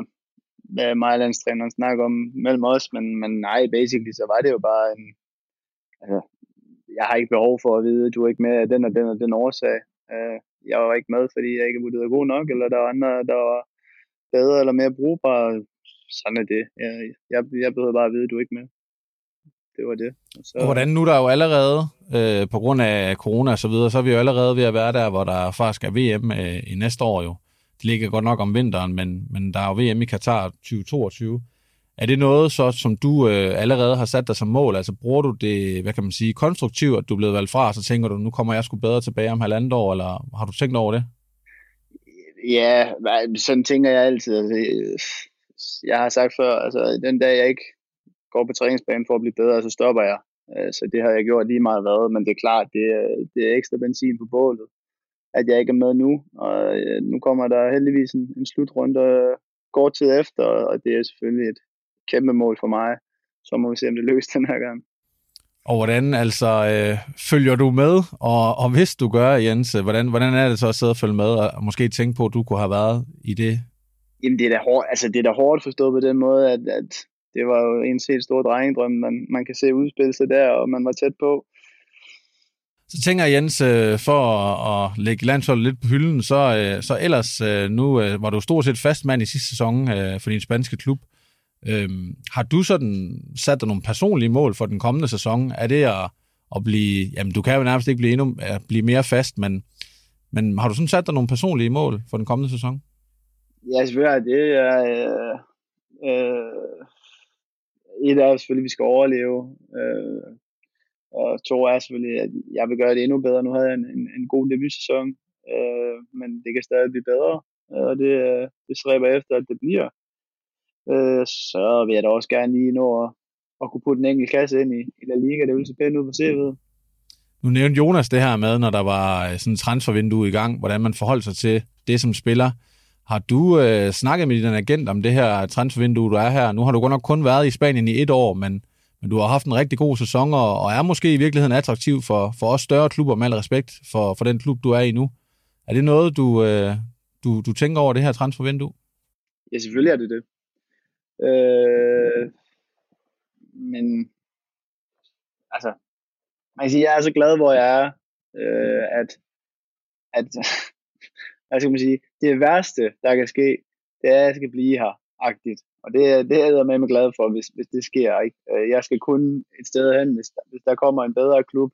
C: hvad mig og landstræneren snakker om mellem os, men, men nej, basically, så var det jo bare en, altså, jeg har ikke behov for at vide, at du er ikke med af den og den og den årsag. Øh, jeg var ikke med, fordi jeg ikke vurderet god nok, eller der var andre, der var bedre eller mere brugbare. Sådan er det. Jeg, jeg, jeg behøver bare at vide, at du er ikke med. Det var det.
A: Og så... Hvordan nu der er jo allerede, øh, på grund af corona og så videre, så er vi jo allerede ved at være der, hvor der faktisk er VM øh, i næste år jo. Det ligger godt nok om vinteren, men, men der er jo VM i Katar 2022. Er det noget, så, som du øh, allerede har sat dig som mål? Altså bruger du det, hvad kan man sige, konstruktivt, at du er blevet valgt fra, og så tænker du, nu kommer jeg sgu bedre tilbage om halvandet år, eller har du tænkt over det?
C: Ja, sådan tænker jeg altid. Altså, jeg har sagt før, altså den dag jeg ikke går på træningsbanen for at blive bedre, så stopper jeg. Øh, så det har jeg gjort lige meget hvad, men det er klart, det er, det er ekstra benzin på bålet, at jeg ikke er med nu. Og øh, nu kommer der heldigvis en, en slutrunde kort tid efter, og det er selvfølgelig et kæmpe mål for mig. Så må vi se, om det løses den her gang.
A: Og hvordan altså øh, følger du med? Og, og hvis du gør, Jens, øh, hvordan, hvordan er det så at sidde og følge med, og måske tænke på, at du kunne have været i det?
C: Jamen det er da hårdt, altså, det er da hårdt forstået på den måde, at, at det var jo en helt stor drengedrøm, man, man kan se udspille sig der, og man var tæt på.
A: Så tænker jeg, Jens, øh, for at lægge landsholdet lidt på hylden, så, øh, så ellers øh, nu var du stort set fast mand i sidste sæson for din spanske klub. Øhm, har du sådan sat dig nogle personlige mål for den kommende sæson? Er det at, at blive, jamen du kan jo nærmest ikke blive, endnu, at blive mere fast, men, men har du sådan sat dig nogle personlige mål for den kommende sæson?
C: Ja, selvfølgelig. Det er, øh, øh, et er selvfølgelig, at vi skal overleve. Øh, og to er selvfølgelig, at jeg vil gøre det endnu bedre. Nu havde jeg en, en, en god debutsæson, øh, men det kan stadig blive bedre. Øh, og det, det stræber efter, at det bliver. Øh, så vil jeg da også gerne lige nå at, at kunne putte en enkelt kasse ind i, i La Liga. Det ville se pænt ud på CV'et.
A: Nu nævnte Jonas det her med, når der var øh, sådan en transfervindue i gang, hvordan man forholder sig til det som spiller. Har du øh, snakket med din agent om det her transfervindue, du er her? Nu har du godt nok kun været i Spanien i et år, men, men du har haft en rigtig god sæson, og, og er måske i virkeligheden attraktiv for, for os større klubber, med al respekt for, for den klub, du er i nu. Er det noget, du, øh, du, du tænker over det her transfervindue?
C: Ja, selvfølgelig er det det. Øh, men altså, man kan sige, jeg er så glad, hvor jeg er, øh, at, at hvad skal man sige, det værste, der kan ske, det er, at jeg skal blive her, agtigt. Og det, det er jeg med mig glad for, hvis, hvis det sker. Ikke? Øh, jeg skal kun et sted hen, hvis der, hvis der kommer en bedre klub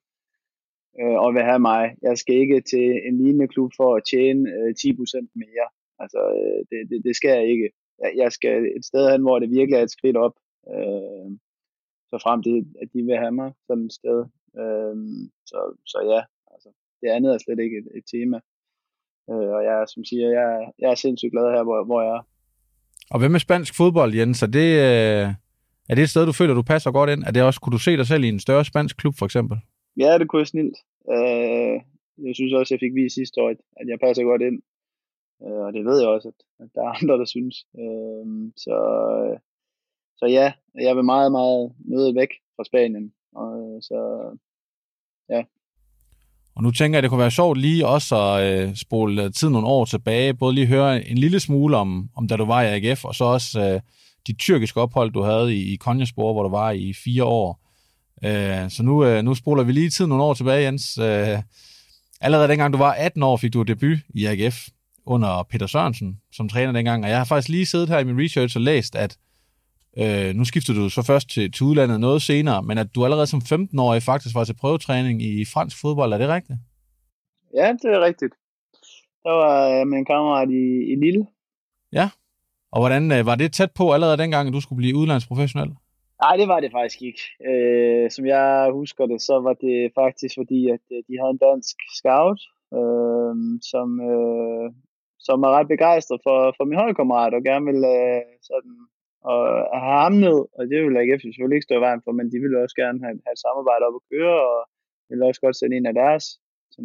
C: øh, og vil have mig. Jeg skal ikke til en lignende klub for at tjene øh, 10% mere. Altså, øh, det, det, det skal jeg ikke. Jeg, jeg skal et sted hen, hvor det virkelig er et skridt op. Øh, så frem til, at de vil have mig sådan et sted. Øh, så, så ja, altså, det andet er slet ikke et, et tema. Øh, og jeg, som siger, jeg, jeg er sindssygt glad her, hvor, hvor jeg er.
A: Og hvad med spansk fodbold, Jens? Er det, øh, er det et sted, du føler, du passer godt ind? Er det også, kunne du se dig selv i en større spansk klub, for eksempel?
C: Ja, det kunne jeg snilt. Øh, jeg synes også, jeg fik vist sidste år, at jeg passer godt ind. Øh, og det ved jeg også, at, at der er andre, der synes. Øh, så, så ja, jeg vil meget, meget møde væk fra Spanien. Og, så ja,
A: og nu tænker jeg, at det kunne være sjovt lige også at øh, spole øh, tiden nogle år tilbage, både lige høre en lille smule om, om da du var i AGF, og så også øh, de tyrkiske ophold, du havde i, i Konjaspor, hvor du var i fire år. Øh, så nu, øh, nu spoler vi lige tiden nogle år tilbage, Jens. Øh, allerede dengang du var 18 år, fik du debut i AGF under Peter Sørensen som træner dengang, og jeg har faktisk lige siddet her i min research og læst, at Øh, nu skifter du så først til, til udlandet noget senere, men at du allerede som 15-årig faktisk var til prøvetræning i fransk fodbold, er det rigtigt?
C: Ja, det er rigtigt. Der var jeg med en kammerat i, i Lille.
A: Ja, og hvordan øh, var det tæt på allerede dengang, at du skulle blive udlandsprofessionel?
C: Nej, det var det faktisk ikke. Øh, som jeg husker det, så var det faktisk fordi, at øh, de havde en dansk scout, øh, som, øh, som var ret begejstret for, for min holdkammerat, og gerne ville øh, sådan og have ham ned, og det vil AGF selvfølgelig ikke stå i vejen for, men de ville også gerne have, have et samarbejde op at køre, og vil også godt sende en af deres som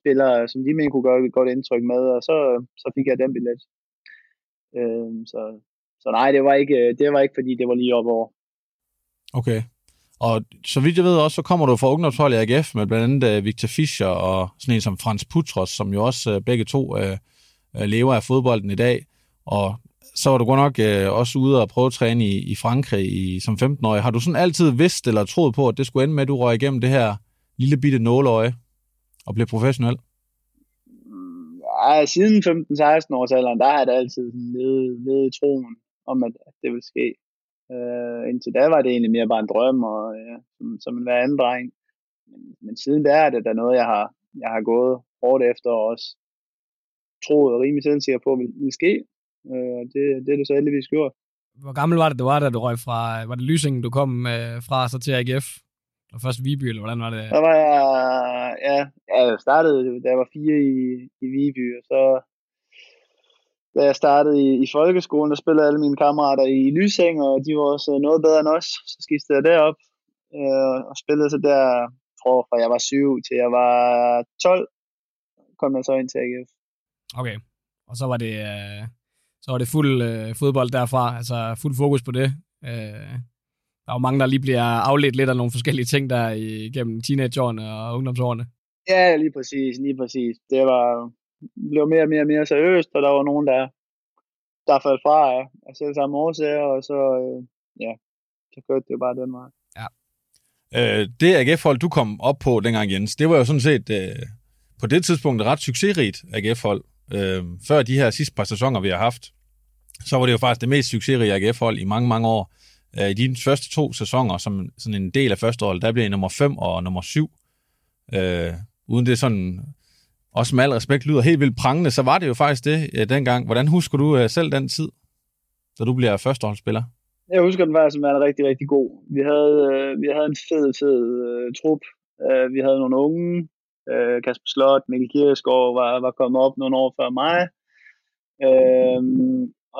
C: spillere, som de mener kunne gøre et godt indtryk med, og så, så fik jeg den billet. Øhm, så, så nej, det var, ikke, det var ikke, fordi det var lige op over.
A: Okay. Og så vidt jeg ved også, så kommer du fra ungdomsholdet i AGF med blandt andet øh, Victor Fischer og sådan en som Frans Putros, som jo også øh, begge to øh, øh, lever af fodbolden i dag. Og så var du godt nok øh, også ude og prøve at træne i, i Frankrig i, som 15-årig. Har du sådan altid vidst eller troet på, at det skulle ende med, at du røg igennem det her lille bitte nåleøje og blev professionel?
C: Ja, siden 15-16 års alderen, der har jeg da altid levet, levet i troen om, at, det ville ske. Øh, indtil da var det egentlig mere bare en drøm, og, ja, som, som en hver anden dreng. Men, men siden der er det da noget, jeg har, jeg har gået hårdt efter, og også troet og rimelig selvsikker på, at det ville ske. Uh, det, det er det så heldigvis gjort.
B: Hvor gammel var det, du var, da du røg fra, var det Lysingen, du kom uh, fra, så til AGF? Og først Viby, eller hvordan var det?
C: Der var jeg, ja, jeg startede, da jeg var fire i, i Viby, og så da jeg startede i, i folkeskolen, der spillede alle mine kammerater i Lysing, og de var også noget bedre end os. Så skiftede jeg derop øh, og spillede så der, tror fra jeg var 7 til jeg var 12, kom jeg så ind til AGF.
B: Okay, og så var det, øh, så var det fuld øh, fodbold derfra, altså fuld fokus på det. Øh, der er jo mange, der lige bliver afledt lidt af nogle forskellige ting der igennem teenageårene og ungdomsårene.
C: Ja, lige præcis, lige præcis. Det var, blev mere og mere og mere seriøst, og der var nogen, der, der faldt fra af, af selv samme årsager, og så, øh, ja, så kørte det jo bare den vej.
B: Ja.
A: Øh, det AGF-hold, du kom op på dengang, Jens, det var jo sådan set øh, på det tidspunkt et ret succesrigt AGF-hold. Øh, før de her sidste par sæsoner, vi har haft, så var det jo faktisk det mest succesrige AGF-hold i mange, mange år. Øh, I de første to sæsoner, som sådan en del af første år, der blev I nummer 5 og nummer 7. Øh, uden det sådan også med al respekt lyder helt vildt prangende, så var det jo faktisk det øh, dengang. Hvordan husker du øh, selv den tid, da du bliver førsteholdsspiller?
C: Jeg husker den faktisk som en rigtig, rigtig god. Vi havde, øh, vi havde en fed, fed øh, trup. Øh, vi havde nogle unge. Øh, Kasper Slot, Mikkel Kiersgaard var, var kommet op nogle år før mig. Øh,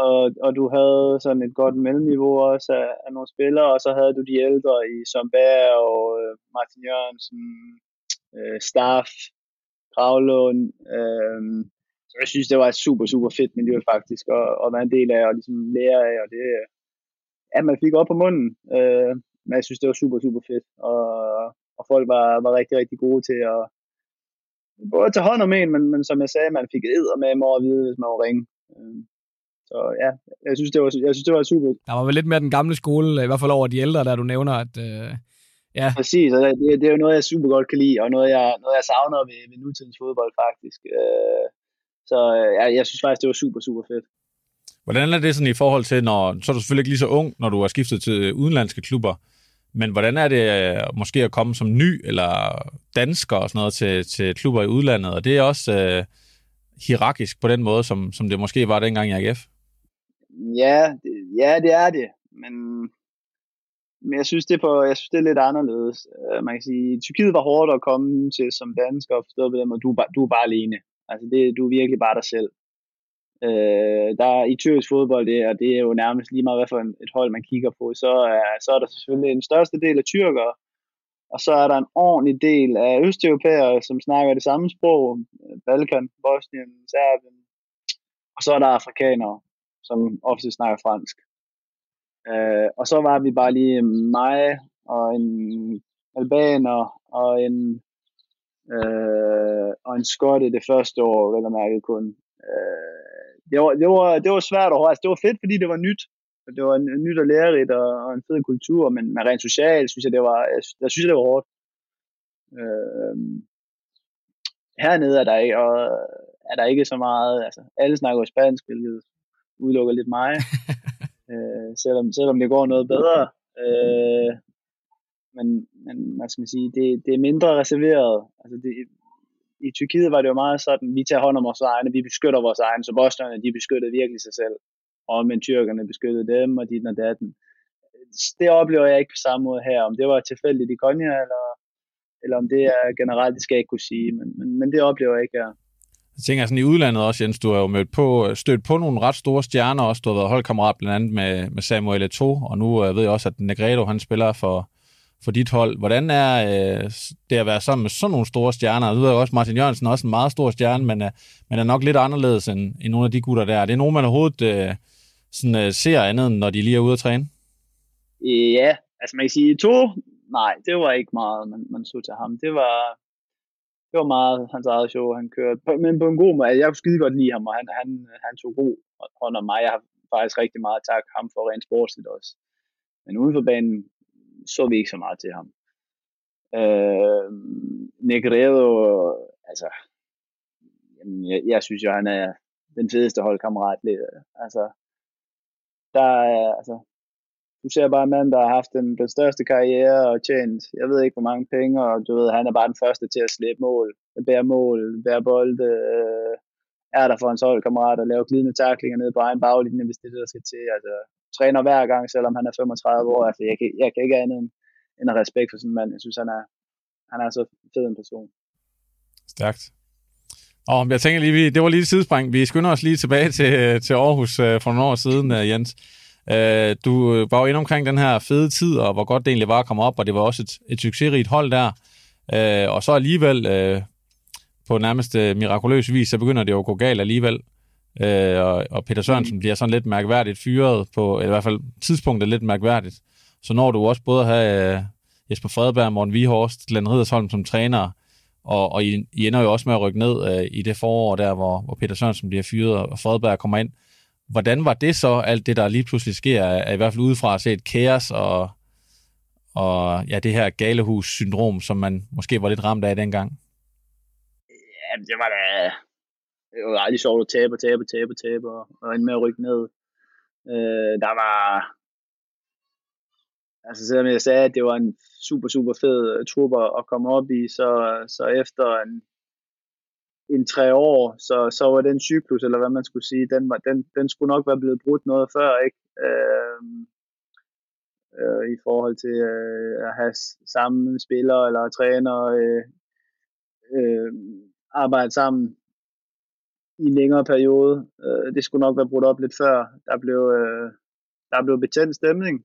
C: og, og du havde sådan et godt mellemniveau også af, af nogle spillere, og så havde du de ældre i Somba og øh, Martin Jørgensen, øh, Staff, Gravlund. Øh, så jeg synes, det var et super, super fedt miljø faktisk at, at være en del af og ligesom lære af. Og det, ja, man fik op på munden. Øh, men jeg synes, det var super, super fedt. Og, og folk var, var rigtig, rigtig gode til at både tage hånd om en, men, men som jeg sagde, man fik æder med mig at vide, hvis man var ringe. Øh, så ja, jeg synes, det var, jeg synes, det var super.
B: Der var vel lidt mere den gamle skole, i hvert fald over de ældre, der du nævner, at, øh,
C: Ja. Præcis, og det, det er jo noget, jeg super godt kan lide, og noget, jeg, noget, jeg savner ved, ved nutidens fodbold, faktisk. Øh, så jeg, jeg synes faktisk, det var super, super fedt.
A: Hvordan er det sådan i forhold til, når, så er du selvfølgelig ikke lige så ung, når du har skiftet til udenlandske klubber, men hvordan er det øh, måske at komme som ny eller dansker og sådan noget til, til klubber i udlandet? Og det er også øh, hierarkisk på den måde, som, som det måske var dengang i AGF?
C: Ja, det, ja, det er det. Men men jeg synes, det er, jeg synes, det er lidt anderledes. Uh, man kan sige, Tyrkiet var hårdt at komme til som dansker, forstået på den måde, du, du er bare alene. Altså, det, du er virkelig bare dig selv. Uh, der i tyrkisk fodbold, det, og det er jo nærmest lige meget, hvad for et hold man kigger på, så er, så er der selvfølgelig en største del af tyrkere, og så er der en ordentlig del af østeuropæere, som snakker det samme sprog, Balkan, Bosnien, Serbien, og så er der afrikanere, som ofte snakker fransk. Øh, og så var vi bare lige mig og en albaner og en øh, og en skotte det første år, vel at mærke kun. Øh, det, var, det, var, det var svært at altså, Det var fedt, fordi det var nyt. Det var en, nyt og lærerigt og, og en fed kultur, men, men rent socialt synes jeg, det var, jeg, jeg synes, det var hårdt. Øh, hernede er der ikke, og er der ikke så meget, altså alle snakker jo spansk, hvilket udelukker lidt mig. øh, selvom, selvom det går noget bedre. Øh, men, men hvad skal man sige, det, det er mindre reserveret. Altså det, I Tyrkiet var det jo meget sådan, vi tager hånd om vores egne, vi beskytter vores egne, så bosnierne, de beskyttede virkelig sig selv. Og men tyrkerne beskyttede dem, og dit og datten. Det oplever jeg ikke på samme måde her. Om det var tilfældigt i Konya, eller, eller om det er generelt, det skal jeg ikke kunne sige. Men, men, men det oplever jeg ikke her.
A: Jeg tænker sådan i udlandet også, Jens, du har jo mødt på, stødt på nogle ret store stjerner også. Du har været holdkammerat blandt andet med, med Samuel Eto'o, og nu øh, ved jeg også, at Negredo, han spiller for, for dit hold. Hvordan er øh, det at være sammen med sådan nogle store stjerner? Jeg ved også, Martin Jørgensen er også en meget stor stjerne, men, øh, men er nok lidt anderledes end, end nogle af de gutter der. Er det nogen, man overhovedet øh, sådan, øh, ser andet, når de lige er ude at træne?
C: Ja, altså man kan sige, to, nej, det var ikke meget, man, man så til ham. Det var, det var meget hans eget show, han kørte. Men på en god måde. Altså, jeg kunne skide godt lide ham, og han, han, han tog god hånd om mig. Jeg har faktisk rigtig meget tak ham for rent sportsligt også. Men uden for banen så vi ikke så meget til ham. Øh, Negredo, altså, jamen, jeg, jeg synes jo, han er den fedeste holdkammerat. Altså, der er, altså, du ser bare en mand, der har haft den, den største karriere og tjent, jeg ved ikke hvor mange penge, og du ved, han er bare den første til at slippe mål, bære mål, bære bolde, øh, er der for hans holdkammerat og lave glidende taklinger ned på egen baglinje, hvis det er det, der skal til. Altså, træner hver gang, selvom han er 35 år. Altså, jeg, kan, jeg kan ikke andet end, end respekt for sådan en mand. Jeg synes, han er, han er så fed en person.
A: Stærkt. Og jeg tænker lige, det var lige et sidespring. Vi skynder os lige tilbage til, øh, til Aarhus øh, for nogle år siden, øh, Jens. Øh, du var jo inde omkring den her fede tid, og hvor godt det egentlig var at komme op, og det var også et, et succesrigt hold der. Og så alligevel, på nærmest mirakuløs vis, så begynder det jo at gå galt alligevel. Og, og Peter Sørensen mm. bliver sådan lidt mærkværdigt fyret på, eller i hvert fald tidspunktet lidt mærkværdigt. Så når du også både at have Jesper Fredberg, Morten Vihorst, Glenn Riddersholm som træner, og, og I, I ender jo også med at rykke ned øh, i det forår der, hvor, hvor Peter Sørensen bliver fyret, og Fredberg kommer ind. Hvordan var det så, alt det, der lige pludselig sker, er, i hvert fald udefra at se et kaos og, og ja, det her galehus-syndrom, som man måske var lidt ramt af dengang?
C: Ja, det var da... Det var aldrig sjovt at tabe og tabe og tabe og tabe og, ende med at rykke ned. Øh, der var... Altså selvom jeg sagde, at det var en super, super fed trupper trup at komme op i, så, så efter en, en tre år, så, så var den cyklus, eller hvad man skulle sige, den, var, den, den skulle nok være blevet brudt noget før, ikke? Øh, øh, i forhold til øh, at have samme spillere eller træner øh, øh, arbejde sammen i en længere periode. Øh, det skulle nok være brudt op lidt før. Der blev, øh, der blev betændt stemning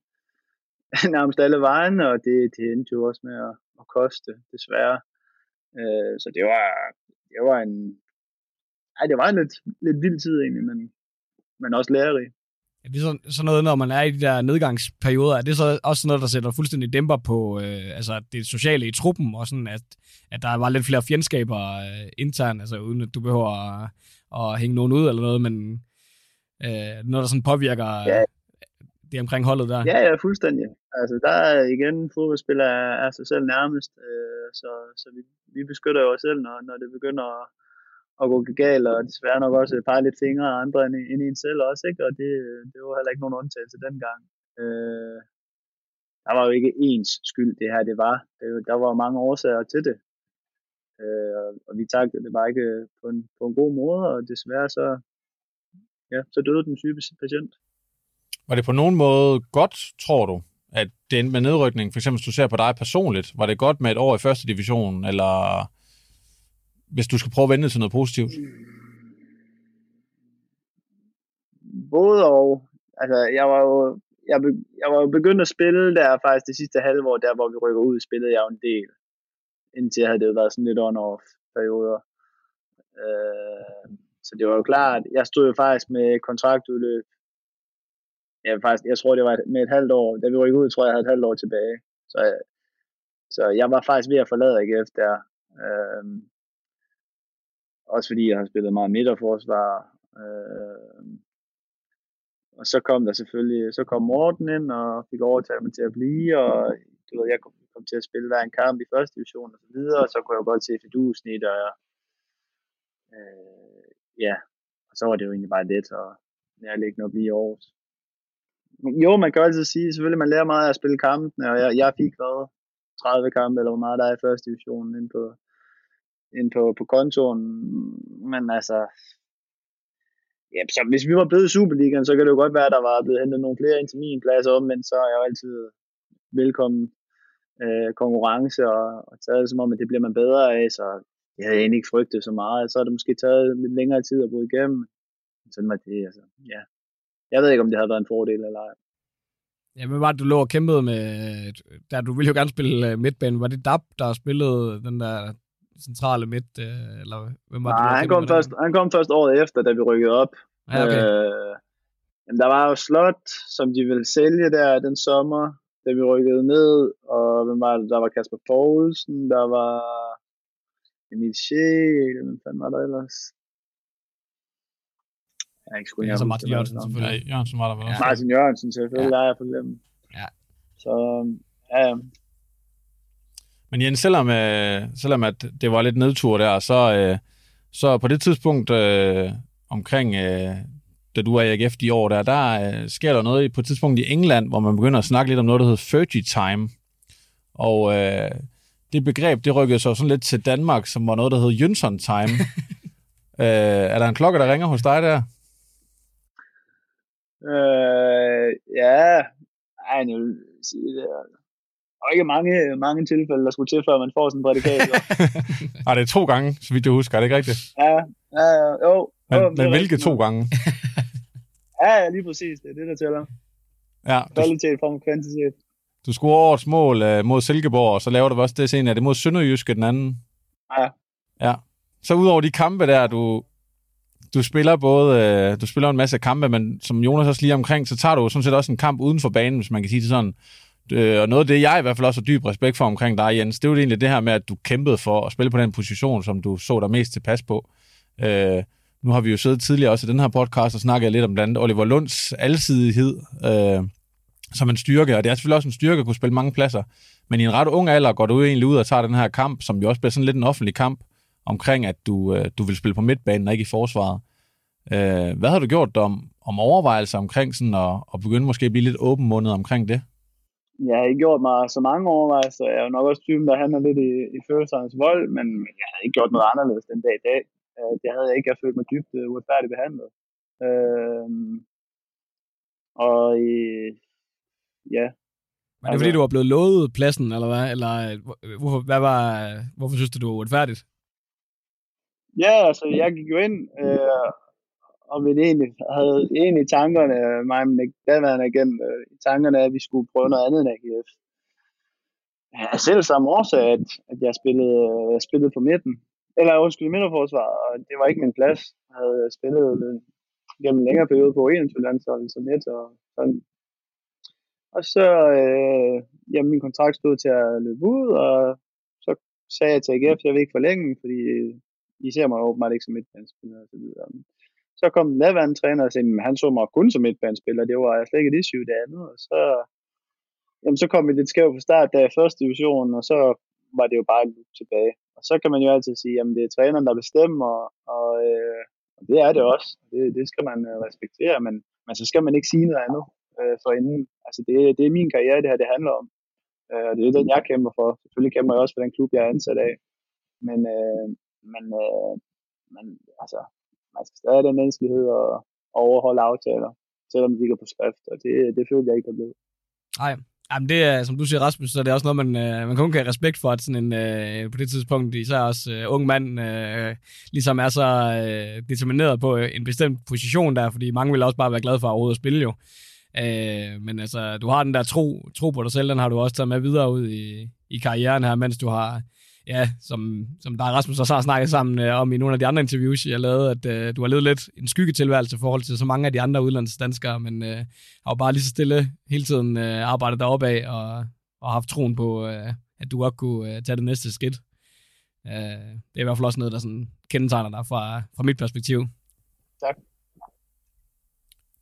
C: nærmest alle vejen, og det, det endte jo også med at, at koste, desværre. Øh, så det var, det var en, ej, det var en lidt, lidt vild tid egentlig, men, men også lærerig.
B: Er det sådan, sådan noget, når man er i de der nedgangsperioder, er det så også noget, der sætter fuldstændig dæmper på øh, altså det sociale i truppen, og sådan, at, at der var lidt flere fjendskaber øh, internt, altså uden at du behøver at, at hænge nogen ud eller noget, men øh, noget, der sådan påvirker ja det omkring holdet der?
C: Ja, ja, fuldstændig. Altså, der er igen, fodboldspiller er, er sig selv nærmest, øh, så, så vi, vi beskytter jo os selv, når, når det begynder at, at gå galt, og desværre nok også pege lidt fingre af andre end, end en selv også, ikke? og det, det var heller ikke nogen undtagelse dengang. Øh, der var jo ikke ens skyld, det her det var. Det, der var mange årsager til det. Øh, og vi tagte det bare ikke på en, på en god måde, og desværre så, ja, så døde den syge patient.
A: Var det på nogen måde godt, tror du, at det endte med nedrykning? For eksempel, hvis du ser på dig personligt, var det godt med et år i første division, eller hvis du skal prøve at vende til noget positivt?
C: Både og. Altså, jeg var jo jeg, be, jeg var jo begyndt at spille der faktisk det sidste halvår, der hvor vi rykker ud, spillede jeg jo en del. Indtil havde det jo været sådan lidt on-off perioder. Øh, så det var jo klart, jeg stod jo faktisk med kontraktudløb jeg, faktisk, jeg tror, det var med et halvt år. Da vi rykkede ud, tror jeg, jeg havde et halvt år tilbage. Så, øh, så jeg var faktisk ved at forlade AGF der. Øhm, også fordi jeg har spillet meget midterforsvar. Øhm, og så kom der selvfølgelig, så kom Morten ind og fik overtaget mig til at blive, og du ved, jeg kom, kom til at spille hver en kamp i første division og så videre, og så kunne jeg godt se fidusen i det, og øh, ja, og så var det jo egentlig bare let og nærliggende at blive i Aarhus jo, man kan altid sige, selvfølgelig man lærer meget af at spille kampene, og jeg, jeg fik været 30 kampe, eller hvor meget der er i første division ind på, ind på, på kontoren, men altså, ja, så hvis vi var blevet i Superligaen, så kan det jo godt være, at der var blevet hentet nogle flere ind til min plads om, men så er jeg jo altid velkommen øh, konkurrence, og, og taget det som om, at det bliver man bedre af, så jeg havde egentlig ikke frygtet så meget, så har det måske taget lidt længere tid at bryde igennem, sådan var det, altså, ja, jeg ved ikke, om det havde været en fordel eller ej.
B: Ja, men var det, du lå og kæmpede med, der du ville jo gerne spille uh, midtbanen, var det Dab, der spillede den der centrale midt, uh, eller hvem var
C: Nej,
B: det,
C: han kom, først, han kom først året efter, da vi rykkede op.
B: Ja, okay.
C: Jamen, der var jo Slot, som de ville sælge der den sommer, da vi rykkede ned, og hvem var det? Der var Kasper Poulsen, der var Emil Scheel, hvem fanden var der ellers? Jeg er ikke sgu
B: Ja,
C: ikke
B: så
C: huske,
B: Martin Jørgensen
C: det var.
B: selvfølgelig.
A: Ja, Jørgensen var der vel også.
C: Martin Jørgensen selvfølgelig, der er jeg på glemt.
B: Ja.
C: Så ja, ja.
A: Men Jens, selvom, øh, selvom at det var lidt nedtur der, så, øh, så på det tidspunkt øh, omkring, øh, da du var i AGF de år der, der øh, sker der noget på et tidspunkt i England, hvor man begynder at snakke lidt om noget, der hedder Fergie Time. Og øh, det begreb, det rykkede sig sådan lidt til Danmark, som var noget, der hed Jønsson Time. øh, er der en klokke, der ringer hos dig der?
C: Øh, ja, ej, jeg vil sige det. er- Der er ikke mange, mange tilfælde, der skulle til, før man får sådan en prædikat.
A: Ej, det er to gange, så vidt jeg husker. Er det ikke rigtigt?
C: ja, ja, jo.
A: Men,
C: jo,
A: men hvilke to gange?
C: Ja, ja, lige præcis. Det er det, der tæller.
A: Ja, du,
C: Kvalitet frem kvantitet.
A: du scorer årets mål øh, mod Silkeborg, og så laver du også det senere. Er det mod Sønderjyske den anden?
C: Ja.
A: Ja. Så udover de kampe der, du, du spiller både, øh, du spiller en masse kampe, men som Jonas også lige omkring, så tager du sådan set også en kamp uden for banen, hvis man kan sige det sådan. Øh, og noget af det, jeg i hvert fald også har dyb respekt for omkring dig, Jens, det er jo egentlig det her med, at du kæmpede for at spille på den position, som du så dig mest tilpas på. Øh, nu har vi jo siddet tidligere også i den her podcast og snakket lidt om blandt andet Oliver Lunds alsidighed øh, som en styrke, og det er selvfølgelig også en styrke at kunne spille mange pladser. Men i en ret ung alder går du egentlig ud og tager den her kamp, som jo også bliver sådan lidt en offentlig kamp, omkring at du, øh, du vil spille på midtbanen og ikke i forsvaret. Øh, hvad har du gjort om, om overvejelser omkring sådan at, at begynde måske at blive lidt åbenmundet omkring det?
C: Jeg har ikke gjort mig så mange overvejelser. Jeg er jo nok også typen, der handler lidt i, i følelsernes vold, men men jeg havde ikke gjort noget anderledes den dag i dag. Øh, Det havde jeg ikke. Jeg følt mig dybt øh, uretfærdigt behandlet. Øh, og øh, ja,
B: Var det fordi, du var blevet lovet pladsen, eller hvad? Eller øh, hvor- hvorfor, hvad var, hvorfor synes du, det var uretfærdigt?
C: Ja, altså jeg gik jo ind øh, og ville egentlig, havde egentlig i tankerne, øh, mig og min daværende agent, øh, i tankerne, at vi skulle prøve noget andet end AGF. Ja, selv samme årsag, at, at jeg spillede, øh, spillede på midten. Eller undskyld, midterforsvar, og det var ikke min plads. Jeg havde øh, spillet øh, gennem en længere periode på 21 landsholdet som et og sådan. Og så, øh, jamen min kontrakt stod til at løbe ud, og så sagde jeg til AGF, at jeg vil ikke forlænge, fordi de ser mig åbenbart ikke som midtbanespiller og så videre. Så kom den daværende træner og sagde, at han så mig kun som midtbanespiller, det var slet ikke et issue det andet, og så, jamen, så kom vi lidt skævt fra start der i første division, og så var det jo bare et loop tilbage. Og så kan man jo altid sige, at det er træneren, der bestemmer, og, øh, og det er det også. Det, det skal man øh, respektere, men, men så skal man ikke sige noget andet øh, for inden. Altså det, det er min karriere, det her det handler om. Øh, og det er den, jeg kæmper for. Selvfølgelig kæmper jeg også for den klub, jeg er ansat af. Men, øh, men, øh, men altså, man skal stadig have den menneskelighed og, overholde aftaler, selvom de ligger på skrift, og det, det føler jeg ikke der blev.
B: Nej. Jamen det er, som du siger, Rasmus, så er det også noget, man, øh, man kun kan have respekt for, at sådan en, øh, på det tidspunkt, især også øh, ung mand, øh, ligesom er så øh, determineret på øh, en bestemt position der, fordi mange vil også bare være glade for at overhovedet at spille jo. Øh, men altså, du har den der tro, tro på dig selv, den har du også taget med videre ud i, i karrieren her, mens du har, ja, som, som der og Rasmus også har snakket sammen øh, om i nogle af de andre interviews, jeg lavede, at øh, du har levet lidt en skyggetilværelse i forhold til så mange af de andre udlandsdanskere, men øh, har jo bare lige så stille hele tiden øh, arbejdet deroppe af og, og haft troen på, øh, at du godt kunne øh, tage det næste skridt. Øh, det er i hvert fald også noget, der sådan kendetegner dig fra, fra mit perspektiv.
C: Tak.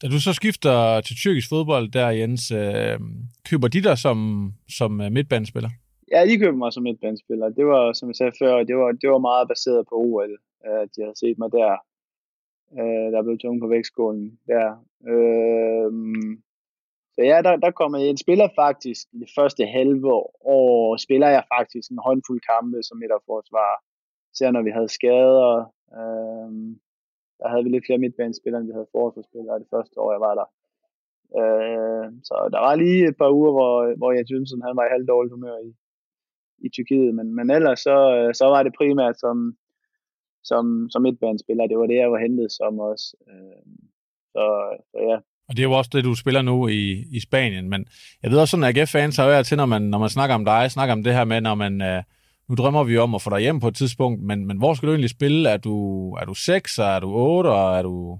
A: Da du så skifter til tyrkisk fodbold der, Jens, øh, køber de dig som, som midtbanespiller?
C: Ja, de købte mig som midtbanespiller. Det var, som jeg sagde før, det var, det var meget baseret på OL, at øh, de havde set mig der. Øh, der blev tunge på vægtskålen der. Øh, så ja, der, der kommer jeg ind. Spiller faktisk i det første halve år, spiller jeg faktisk en håndfuld kampe som midterforsvar. Især når vi havde skader. Øh, der havde vi lidt flere midtbanespillere, end vi havde forsvarsspillere det første år, jeg var der. Øh, så der var lige et par uger, hvor, hvor jeg synes, han var i halvt dårligt humør i, i Tyrkiet, men, men ellers så, øh, så var det primært som, som, som midtbanespiller. Det var det, jeg var hentet som også. Øh, så, så ja.
A: Og det er jo også det, du spiller nu i, i Spanien. Men jeg ved også sådan, at AGF-fans har jo til, når man, når man snakker om dig, snakker om det her med, når man... Øh, nu drømmer vi om at få dig hjem på et tidspunkt, men, men hvor skal du egentlig spille? Er du, er du 6, er du 8, og er du...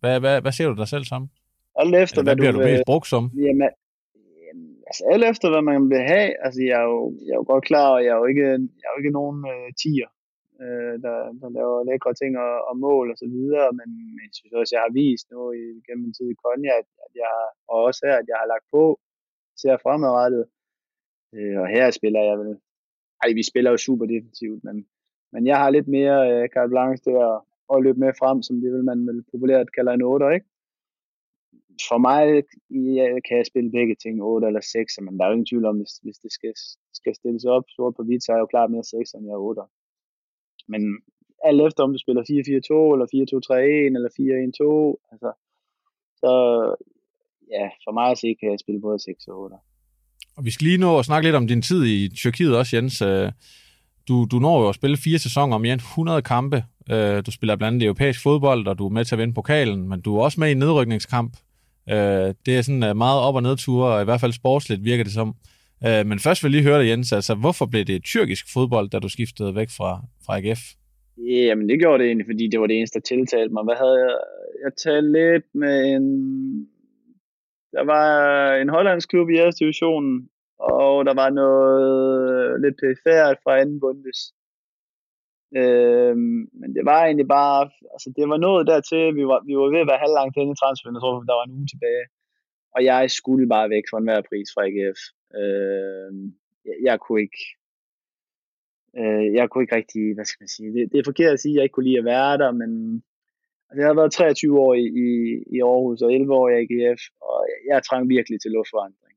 A: Hvad, hvad, hvad ser du dig selv som?
C: Alt efter,
A: Eller hvad bliver
C: du
A: du mest brugt som?
C: Jamen, altså alt efter, hvad man vil have. Altså, jeg er jo, jeg er jo godt klar, og jeg er jo ikke, jeg er jo ikke nogen øh, tiger. øh, der, der laver lækre ting og, og mål og så videre, men, men jeg synes også, jeg har vist nu i, gennem min tid i Konya, at, at jeg, og også her, at jeg har lagt på, ser fremadrettet, øh, og her spiller jeg vel, ej, vi spiller jo super defensivt, men, men jeg har lidt mere øh, carte blanche til at, at løbe med frem, som det vil man vel populært kalder en 8, ikke? For mig ja, kan jeg spille begge ting, 8 eller 6, men der er jo ingen tvivl om, hvis, hvis det skal, skal stilles op sort på hvidt, så er jeg jo klart mere 6, end jeg er 8. Men alt efter om du spiller 4-4-2, eller 4-2-3-1, eller 4-1-2, altså, så ja, for mig at se, kan jeg spille både 6 og 8.
A: Og vi skal lige nå at snakke lidt om din tid i Tyrkiet også, Jens. Øh, du, du når jo at spille fire sæsoner om mere end 100 kampe. Øh, du spiller blandt andet europæisk fodbold, og du er med til at vinde pokalen, men du er også med i en nedrykningskamp. Øh, det er sådan øh, meget op- og nedture, og i hvert fald sportsligt virker det som. Øh, men først vil jeg lige høre dig, Jens, altså hvorfor blev det tyrkisk fodbold, da du skiftede væk fra, fra AGF?
C: Jamen, det gjorde det egentlig, fordi det var det eneste, der tiltalte mig. Hvad havde jeg? Jeg talte lidt med en... Der var en hollandsk klub i jeres divisionen, og der var noget lidt perifært fra anden bundes. Øhm, men det var egentlig bare, altså det var noget dertil, vi var, vi var ved at være halvlangt inde i transferen, jeg tror, der var en uge tilbage. Og jeg skulle bare væk for enhver pris fra AGF. Øhm, jeg, jeg kunne ikke, øh, jeg kunne ikke rigtig, hvad skal man sige, det, det er forkert at sige, at jeg ikke kunne lide at være der, men altså, jeg har været 23 år i, i, i Aarhus og 11 år i AGF, og jeg, jeg trang virkelig til luftforandring.